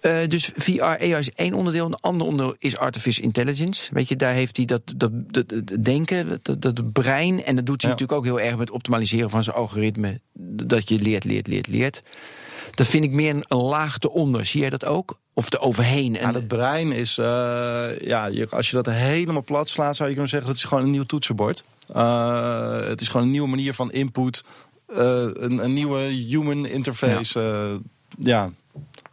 Eh, dus VR, AI is één onderdeel. Een ander onderdeel is artificial intelligence. Weet je, daar heeft hij dat, dat, dat, dat denken, dat, dat, brein. En dat doet hij Ja. natuurlijk ook heel erg met optimaliseren van zijn algoritme. Dat je leert, leert, leert, leert. Dat vind ik meer een, een laag eronder. Zie jij dat ook? Of er overheen? Ja, En, dat brein is, eh, ja, je- als je dat helemaal plat slaat, zou je kunnen zeggen dat is gewoon een nieuw toetsenbord. Uh, het is gewoon een nieuwe manier van input, uh, een, een, nieuwe human interface. Ja. Ja.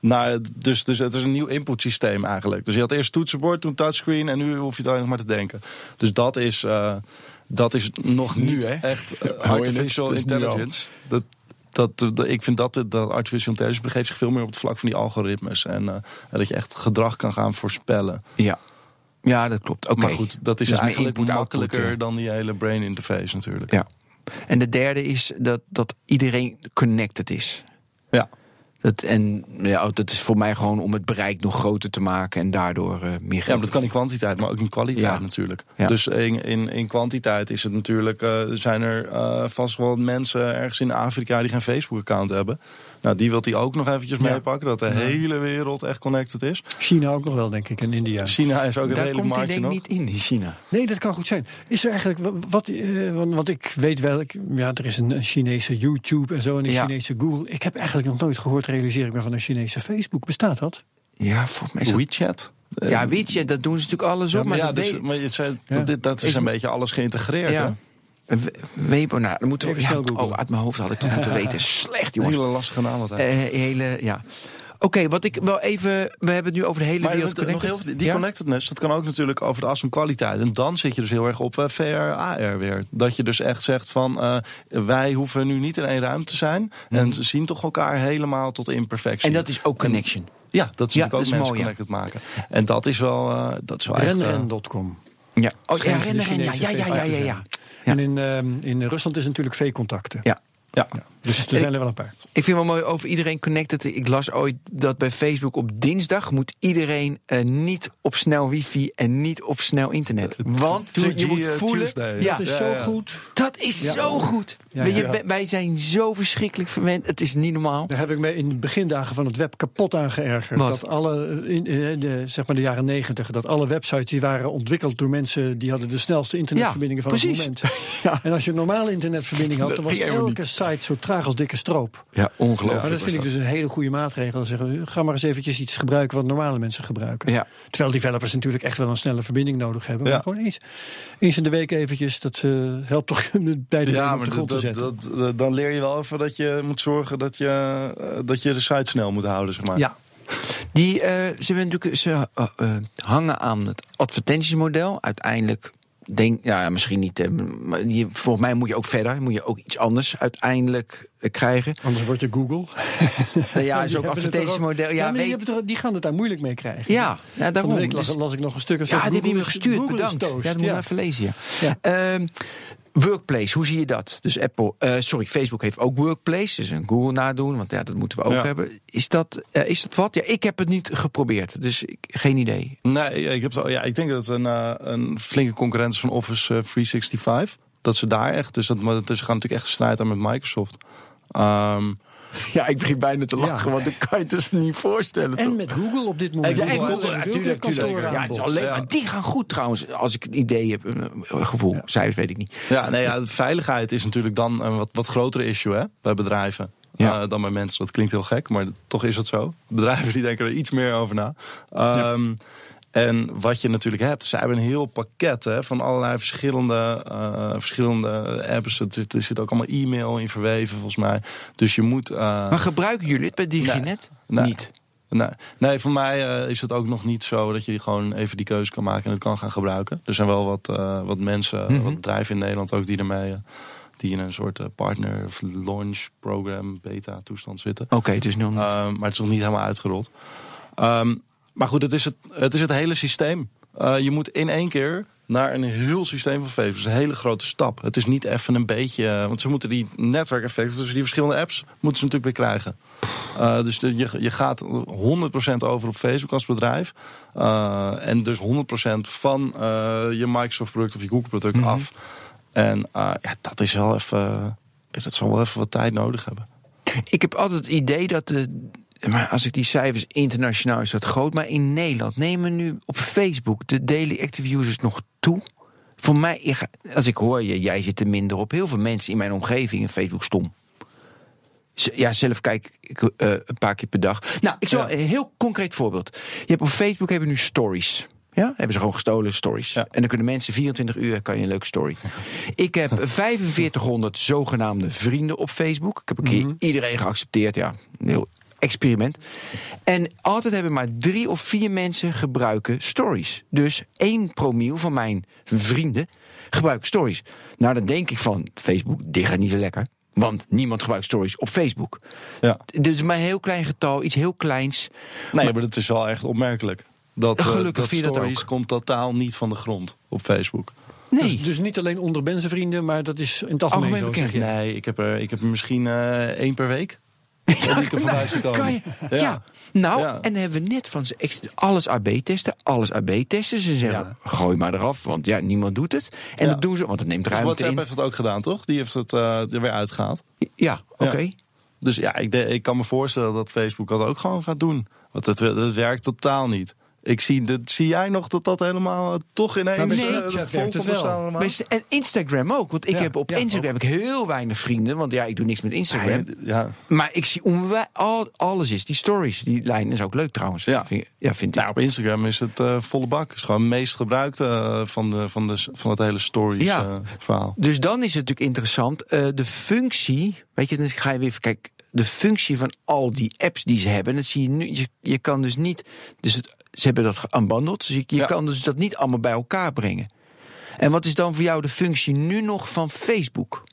Nou, dus, dus het is een nieuw inputsysteem eigenlijk. Dus je had eerst toetsenbord, toen touchscreen en nu hoef je alleen nog maar te denken. Dus dat is, uh, dat is nog Nu, niet hè? echt artificial nu intelligence. Dat, dat, dat, ik vind dat, dat artificial intelligence begeeft zich veel meer op het vlak van die algoritmes. En, uh, en dat je echt gedrag kan gaan voorspellen. Ja. Ja, dat klopt. Oké. Maar goed, dat is Dus eigenlijk input, makkelijker output, dan die hele brain interface natuurlijk. Ja. En de derde is dat, dat iedereen connected is. Ja. Dat, en ja, dat is voor mij gewoon om het bereik nog groter te maken en daardoor uh, meer geld. Ja, maar dat kan in kwantiteit, maar ook in kwaliteit Ja. natuurlijk. Ja. Dus in, in, in kwantiteit is het natuurlijk, uh, zijn er uh, vast wel mensen ergens in Afrika die geen Facebook-account hebben. Nou, die wilt hij ook nog eventjes Ja. meepakken, dat de hele wereld echt connected is. China ook nog wel, denk ik, en India. China is ook een Daar redelijk komt hij marktje denk nog. ik niet in, in China. Nee, dat kan goed zijn. Is er eigenlijk wa- wat? eh, want, want ik weet wel, ik, ja, er is een, een Chinese YouTube en zo en een Ja. Chinese Google. Ik heb eigenlijk nog nooit gehoord, realiseer ik me, van een Chinese Facebook. Bestaat dat? Ja, volgens mij is dat... WeChat. Ja, je, dat doen ze natuurlijk alles op. maar maar ja, dat dus, maar je zei, Ja. dat, dat is Is- een beetje alles geïntegreerd. hè? Ja. We- Weibo, nou, dan moeten we... Even Ja, snel googlen. oh, uit mijn hoofd had ik toch moeten weten. Slecht, Een jongens. hele lastige naam altijd. Eh, hele, ja. Oké, wat ik wel even... We hebben het nu over de hele Maar wereld nog heel, die Ja? connectedness, dat kan ook natuurlijk over de as van kwaliteit. En dan zit je dus heel erg op eh, VR, AR weer. Dat je dus echt zegt van, eh, wij hoeven nu niet in één ruimte te zijn. En ze zien toch elkaar helemaal tot imperfectie. Mhm. En dat is ook connection. Ja, dat is Ja, natuurlijk dat ook is mensen mooi, ja. connected maken. En dat is wel, eh, dat is wel echt... Renren.com. Ja. Oh, ja, Schijnt de rennen, rennen, ja, Chinese ja, ja, ja, ja, ja. Ja. En in, ehm, in Rusland is natuurlijk V-contacten. Ja. ja. Dus er zijn er wel een paar. Ik vind wel mooi over iedereen connected. Ik las ooit dat bij Facebook op dinsdag moet iedereen eh, niet op snel wifi en niet op snel internet. Want 2G, je moet eh, voelen. Tuesday. Ja, Dat is zo goed. dat is zo goed. Je, wij- zijn zo verschrikkelijk verwend. Het is niet normaal. Daar heb ik me in de begindagen van het web kapot aan geërgerd. Wat? Dat alle, eh, in, eh, de, zeg maar de jaren negentig, dat alle websites die waren ontwikkeld door mensen die hadden de snelste internetverbindingen van precies. het moment. Ja. En als je een normale internetverbinding had, dan was elke site zo traag als dikke stroop. Ja, ongelooflijk. Maar dat vind ik dus een hele goede maatregel. Dan zeggen we, ga maar eens eventjes iets gebruiken wat normale mensen gebruiken. Ja. Terwijl developers natuurlijk echt wel een snelle verbinding nodig hebben. Ja. Maar gewoon eens, eens in de week eventjes, dat eh, helpt toch beide benen Ja, op maar de grond te dat, zetten. dat, dat- dan leer je wel even dat je moet zorgen dat je, eh, dat je de site snel moet houden, zeg maar. ja, Die, eh, ze, natuurlijk, ze hangen aan het advertentiemodel. Uiteindelijk denk ja, misschien niet. eh, maar die, volgens mij moet je ook verder. Moet je ook iets anders uiteindelijk eh, krijgen. anders word je Google. Ja, is Die ook er advertentiemodel. Ja, Ja, maar die, weet, er- die gaan het daar moeilijk mee krijgen. ja, ja Van de daarom. week las, Dus- las ik nog een stuk. ja, die hebben je me gestuurd. Google Bedankt. Ja, dat moet Ja. je even lezen. Ja. Ja. Workplace, hoe zie je dat? Dus Apple, eh, sorry, Facebook heeft ook Workplace, dus een Google nadoen, want ja, dat moeten we ook Ja. hebben. Is dat, eh, is dat wat? Ja, ik heb het niet geprobeerd, dus ik, geen idee. Nee, ik, heb, ja, ik denk dat het een, eh, een flinke concurrent is van Office eh, 365. Dat ze daar echt, dus dat, ze gaan natuurlijk echt strijd aan met Microsoft. Ehm, Ja, ik begin bijna te lachen, want ik kan je het dus niet voorstellen. En met Google op dit moment. Ja, en Google natuurlijk. Ja, het is kantooraanbod. alleen, Ja. maar die gaan goed trouwens, als ik een idee heb, een een gevoel. Cijfers weet ik niet. ja, nee, ja, veiligheid is natuurlijk dan een wat, wat groter issue hè, bij bedrijven. Ja. eh, dan bij mensen. Dat klinkt heel gek, maar toch is het zo. Bedrijven die denken er iets meer over na. Ehm, En wat je natuurlijk hebt, zij hebben een heel pakket hè, van allerlei verschillende, uh, verschillende apps. Er zit ook allemaal e-mail in verweven, volgens mij. Dus je moet. Uh, maar gebruiken jullie het bij DigiNet? Nee, niet. Nee, nee, voor mij uh, is het ook nog niet zo dat je gewoon even die keuze kan maken en het kan gaan gebruiken. Er zijn wel wat, wat mensen, mm -hmm. wat bedrijven in Nederland ook die ermee die in een soort partner of launch program beta toestand zitten. Oké, okay, dus nog niet. Uh, maar het is nog niet helemaal uitgerold. Um, maar goed, het is het, het, is het hele systeem. Uh, je moet in één keer naar een heel systeem van Facebook. Een hele grote stap. Het is niet even een beetje. Want ze moeten die netwerkeffecten tussen die verschillende apps. moeten ze natuurlijk weer krijgen. Uh, dus de, je, je gaat 100% over op Facebook als bedrijf. Uh, en dus 100% van je Microsoft-product of je Google-product mm -hmm. af. En ja, dat is wel even. Dat zal wel even wat tijd nodig hebben. Ik heb altijd het idee dat de, maar als ik die cijfers internationaal is dat groot. Maar in Nederland nemen nu op Facebook de daily active users nog toe. Voor mij, als ik hoor je, jij zit er minder op. Heel veel mensen in mijn omgeving in Facebook stom. Ja, zelf kijk ik uh, een paar keer per dag. Nou, ik zal ja. een heel concreet voorbeeld. Je hebt op Facebook hebben nu stories. Ja, hebben ze gewoon gestolen stories. Ja. En dan kunnen mensen 24 uur kan je een leuke story. Ik heb 4500 zogenaamde vrienden op Facebook. Ik heb een keer mm -hmm. iedereen geaccepteerd. Ja, heel experiment. En altijd hebben maar drie of vier mensen gebruiken stories. Dus één promiel van mijn vrienden gebruiken stories. Nou, dan denk ik van Facebook, dit gaat niet zo lekker. Want niemand gebruikt stories op Facebook. Ja. Dus maar een heel klein getal, iets heel kleins. Nee, maar, maar dat is wel echt opmerkelijk. Dat, Gelukkig uh, dat stories dat komt totaal niet van de grond op Facebook. Nee. Dus, dus, niet alleen onder benzenvrienden, maar dat is in het algemeen, algemeen zo. Zeg je. Nee, ik heb er, ik heb er misschien uh, één per week. Nou, kan je, ja. ja. Nou, ja. en dan hebben we net van ze alles AB testen, alles AB testen. Ze zeggen, gooi maar eraf, want ja, niemand doet het. En dat doen ze, want het neemt ruimte dus WhatsApp in. heeft het ook gedaan, toch? Die heeft het uh, er weer uitgehaald. Ja, oké. Okay. Dus ja, ik, de, ik kan me voorstellen dat Facebook dat ook gewoon gaat doen. Want het, het werkt totaal niet. Ik zie, dat, zie jij nog dat dat helemaal toch ineens nou, nee, uh, het wel. En Instagram ook. Want ik Ja, heb op ja, Instagram heb ik heel weinig vrienden. Want ja, ik doe niks met Instagram. Ja. Maar ik zie onwij- al, alles is. Die stories, die lijn is ook leuk trouwens. Ja. Vind, ja, vind ik. Nou, op Instagram is het eh, volle bak. Het is gewoon het meest gebruikte eh, van, de, van, de, van het hele stories Ja. eh, verhaal. Dus dan is het natuurlijk interessant. eh, de functie, weet je, dan ga je weer even kijken. De functie van al die apps die ze hebben. Dat zie je nu. Je, je kan dus niet. Dus het, ze hebben dat unbundled. Dus je, je Ja. kan dus dat niet allemaal bij elkaar brengen. En wat is dan voor jou de functie nu nog van Facebook?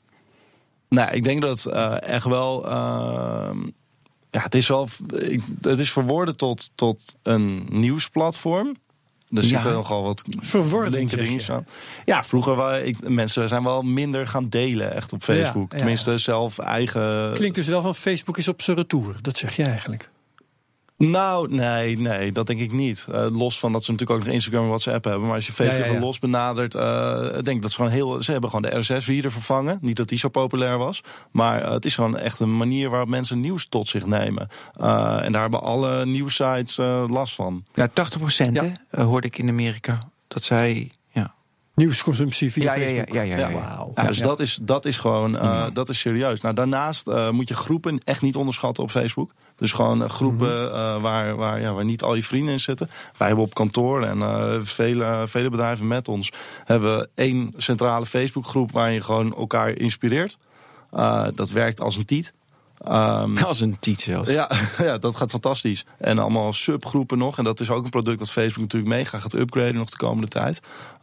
Nou, ik denk dat eh echt wel. ehm, ja, het is wel. ik- Het is verworden tot, tot een nieuwsplatform. Er Ja. zitten nogal wat Verwording, zeg dingen aan. Ja, vroeger waren ik, mensen zijn wel minder gaan delen echt op Facebook. Ja, Tenminste, zelf eigen. Klinkt dus wel van Facebook is op zijn retour. Dat zeg je eigenlijk. Nou, nee, nee, dat denk ik niet. Eh, los van dat ze natuurlijk ook nog Instagram en WhatsApp hebben. Maar als je Facebook Ja, ja, ja. van los benadert, eh, ik denk dat ze gewoon heel. Ze hebben gewoon de RSS-reader vervangen. Niet dat die zo populair was. Maar eh, het is gewoon echt een manier waarop mensen nieuws tot zich nemen. Eh, en daar hebben alle nieuwsites eh, last van. Ja, 80% Ja. hè, eh, hoorde ik in Amerika. Dat zij. Nieuwsconsumptie via ja, ja, ja, Facebook. ja, ja, ja, Ja. dus dat is, dat is gewoon, eh, dat is serieus. Nou, daarnaast eh, moet je groepen echt niet onderschatten op Facebook. Dus gewoon eh, groepen Mhm. waar, waar, ja, waar niet al je vrienden in zitten. Wij hebben op kantoor en vele, vele bedrijven met ons hebben één centrale Facebookgroep waar je gewoon elkaar inspireert. Dat werkt als een tiet. Ehm, Als een tiet zelfs. ja, ja, dat gaat fantastisch. En allemaal subgroepen nog. En dat is ook een product wat Facebook natuurlijk mega gaat upgraden nog de komende tijd.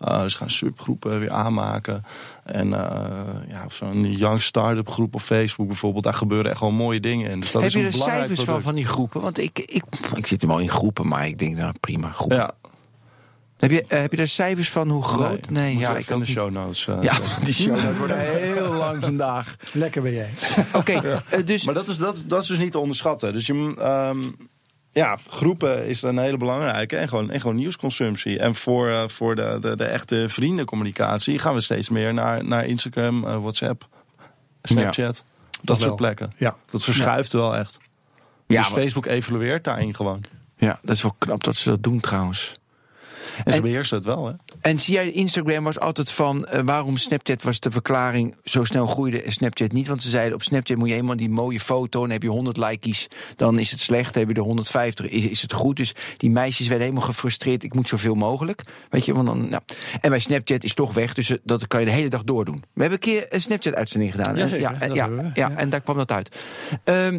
Uh, dus gaan subgroepen weer aanmaken. En eh, ja, zo'n young start-up groep op Facebook bijvoorbeeld. Daar gebeuren echt wel mooie dingen in. Dus dat Heb is je een er belangrijk cijfers van, product. van die groepen? Want ik, ik, ik zit hem al in groepen, maar ik denk, nou prima, groepen. Ja, Heb, je, eh, heb je daar cijfers van hoe groot? Nee, Moet ja, ik in ook de show notes. eh, Ja, die show notes worden heel lang vandaag. Lekker ben jij. Oké, eh, dus Maar dat is, dat, dat is dus niet te onderschatten. Dus je, ehm, ja, groepen is een hele belangrijke. En gewoon, en gewoon nieuwsconsumptie. En voor, eh, voor de, de, de echte vriendencommunicatie gaan we steeds meer naar, naar Instagram, WhatsApp, Snapchat. Dat soort plekken. Ja. Dat verschuift wel echt. ja, dus maar- Facebook evalueert daarin gewoon. ja, dat is wel knap dat ze dat doen trouwens. En ze En- beheersen het wel, hè? En zie jij, Instagram was altijd van eh, waarom Snapchat was de verklaring zo snel groeide en Snapchat niet. Want ze zeiden op Snapchat moet je eenmaal die mooie foto en heb je 100 like's, dan is het slecht. Heb je er 150, is, is het goed. Dus die meisjes werden helemaal gefrustreerd. Ik moet zoveel mogelijk. Weet je, want dan, nou. En bij Snapchat is toch weg, dus eh, dat kan je de hele dag doordoen. We hebben een keer een Snapchat-uitzending gedaan. ja, en- dat ja, we, ja, ja. en daar kwam dat uit. Ehm,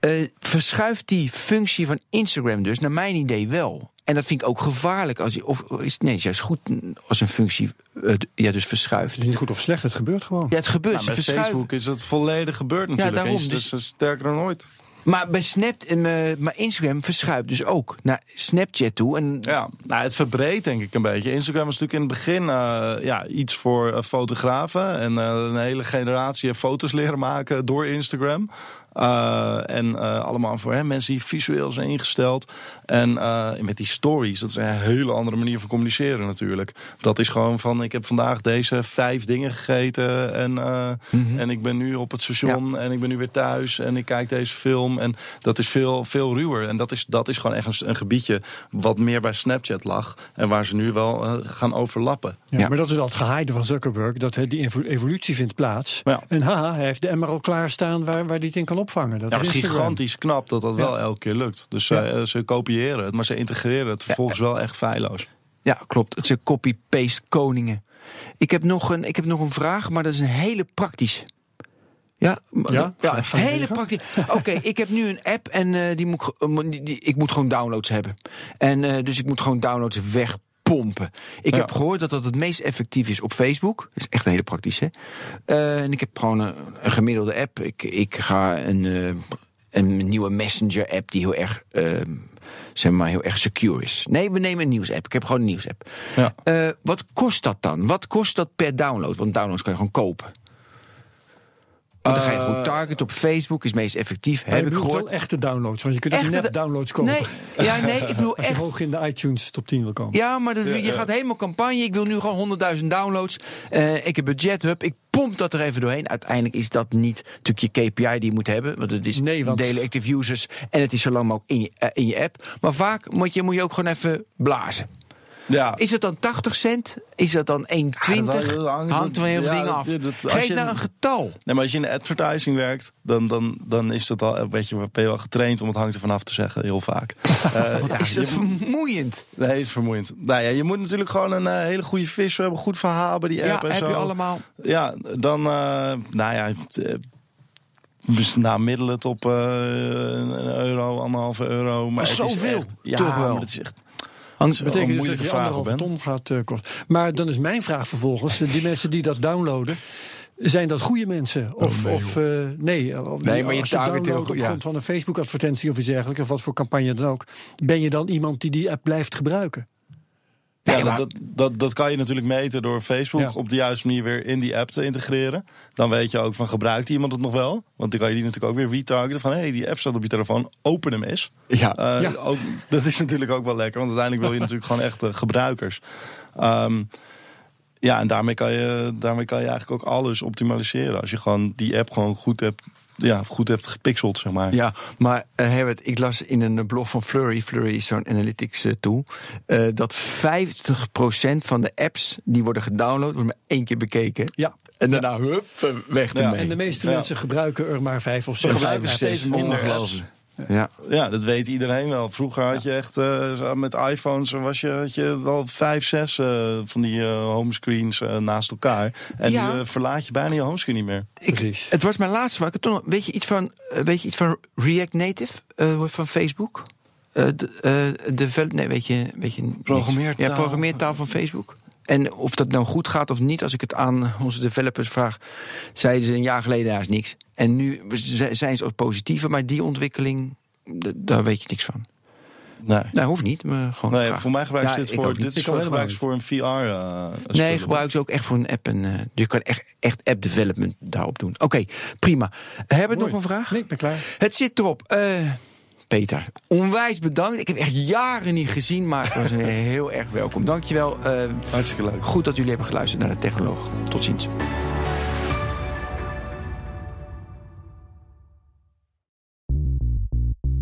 eh, verschuift die functie van Instagram dus, naar mijn idee wel. En dat vind ik ook gevaarlijk. Als je, of is het nee, het is juist goed als een functie ja, dus verschuift. Het is niet goed of slecht, het gebeurt gewoon. Ja, het gebeurt. Nou, met verschuiven. Facebook is het volledig gebeurd natuurlijk. daarom, Eens- dus- dus sterker dan ooit. Maar bij Snap, eh, maar Instagram verschuift dus ook naar Snapchat toe. En Ja, nou, het verbreedt denk ik een beetje. Instagram was natuurlijk in het begin eh, ja, iets voor fotografen. En eh, een hele generatie heeft foto's leren maken door Instagram. Eh, en eh, allemaal voor hè, mensen die visueel zijn ingesteld. En eh, met die stories, dat is een hele andere manier van communiceren natuurlijk. Dat is gewoon van, ik heb vandaag deze vijf dingen gegeten. En, eh, en ik ben nu op het station en ik ben nu weer thuis. En ik kijk deze film. En dat is veel, veel ruwer. En dat is, dat is gewoon echt een, een gebiedje wat meer bij Snapchat lag. En waar ze nu wel gaan overlappen. Ja, Ja. Maar dat is wel het gehaaide van Zuckerberg, dat hè, die evo- evolutie vindt plaats. Ja. En haha, hij heeft de emmer al klaarstaan waar, waar hij het in kan opvangen. Dat Ja, is gigantisch knap dat dat wel elke keer lukt. Dus zij, eh, ze kopiëren het, maar ze integreren het vervolgens wel echt feilloos. ja, klopt. Het zijn copy-paste koningen. Ik heb, nog een, ik heb nog een vraag, maar dat is een hele praktisch. Ja, Ja? ja hele praktisch. Oké, ik heb nu een app en eh, die moet, eh, moet- die, die- ik moet gewoon downloads hebben. En dus ik moet gewoon downloads wegpompen. Ik Ja. heb gehoord dat dat het meest effectief is op Facebook. Dat is echt een hele praktische. Eh, en ik heb gewoon een, een gemiddelde app. Ik, ik ga een, eh, een nieuwe messenger app die heel erg, eh, zeg maar, heel erg secure is. Nee, we nemen een nieuws-app. Ik heb gewoon een nieuws-app. Ja. Wat kost dat dan? Wat kost dat per download? Want downloads kan je gewoon kopen. Want dan ga je goed target op Facebook, is meest effectief. Maar je heb ik gehoord. wel echte downloads, want je kunt ook Echte net downloads kopen. Nee, ja, nee, ik bedoel Als je echt. hoog in de iTunes top 10 wil komen. Ja, maar dat, je ja. gaat helemaal campagne. Ik wil nu gewoon 100.000 downloads. Eh, ik heb budget hub. Ik pomp dat er even doorheen. Uiteindelijk is dat niet natuurlijk je KPI die je moet hebben. Want het is Nee, want- daily active users. En het is zo lang mogelijk in je, eh, in je app. Maar vaak moet je, moet je ook gewoon even blazen. Ja, Is het dan 80 cent? Is het dan 1,20? Ja, dat hangt- van heel veel ja, dingen af. dat- dat- Geef je- nou een getal. Nee, maar als je in de advertising werkt, dan, dan, dan is dat al een beetje, ben je wel getraind om het hangt er vanaf te zeggen, heel vaak. Eh, ja, is dat je- vermoeiend? Nee, is vermoeiend. Nou ja, je moet natuurlijk gewoon een eh, hele goede vis hebben, goed verhaal bij die Ja, app en heb zo. je allemaal. Ja, dan, eh, nou ja, dus nou, middelen eh, een euro, anderhalve euro. Maar Oh, het is zoveel? echt- ja, Toch wel? maar het is echt. Dat betekent dus dat je moeilijke vraag anderhalf ton gaat eh, kosten. Maar dan is mijn vraag vervolgens, eh, die mensen die dat downloaden... Zijn dat goede mensen? Of, nee, of eh, nee, of, Nee, maar je als je downloadt op ja. grond van een Facebook-advertentie of iets dergelijks, of wat voor campagne dan ook, ben je dan iemand die die app blijft gebruiken? Ja, Nee, maar- dat, dat, dat kan je natuurlijk meten door Facebook Ja. op de juiste manier weer in die app te integreren. Dan weet je ook van gebruikt iemand het nog wel? Want dan kan je die natuurlijk ook weer retargeten van hé, hey, die app staat op je telefoon, open hem eens. ja. Eh, Ja. ook, dat is natuurlijk ook wel lekker, want uiteindelijk wil je natuurlijk gewoon echte gebruikers. Ehm, ja, en daarmee kan, je, daarmee kan je eigenlijk ook alles optimaliseren. Als je gewoon die app gewoon goed hebt, ja, goed hebt gepixeld, zeg maar. Ja, maar eh, Herbert, ik las in een blog van Flurry, Flurry is zo'n analytics eh, tool, eh, dat 50% van de apps die worden gedownload, worden maar één keer bekeken. Ja. En daarna, hup, weg Ja. ermee. En de meeste Ja. mensen gebruiken er maar vijf of Ze zes. gebruiken steeds minder apps. Ja. Ja, dat weet iedereen wel. Vroeger had je echt eh, zo met iPhones was je, had je wel vijf, zes eh, van die eh, homescreens naast elkaar. En Ja. nu verlaat je bijna je homescreen niet meer. Ik, Precies. het was mijn laatste vraag. Ik had toch nog- Weet je iets van, weet je iets van React Native eh, van Facebook? Eh, de, eh, develop, nee, weet je, weet je. Programmeertaal. Ja, programmeertaal van Facebook. En of dat nou goed gaat of niet, als ik het aan onze developers vraag, zeiden ze een jaar geleden daar is niks. En nu zijn ze ook positiever, maar die ontwikkeling, daar weet je niks van. Nee. Nou, hoeft niet, maar gewoon. Nee, vragen. voor mij gebruik je Ja, dit voor, dit is voor, gebruik voor een VR. eh, Nee, gebruik ze ook echt voor een app. En, eh, je kan echt, echt app development daarop doen. Oké, prima. Hebben we nog een vraag? Nee, ik ben klaar. Het zit erop. Eh, Peter, onwijs bedankt. Ik heb echt jaren niet gezien, maar het was een heel erg welkom. Dankjewel. Eh Hartstikke leuk. goed dat jullie hebben geluisterd naar de Technoloog. Tot ziens.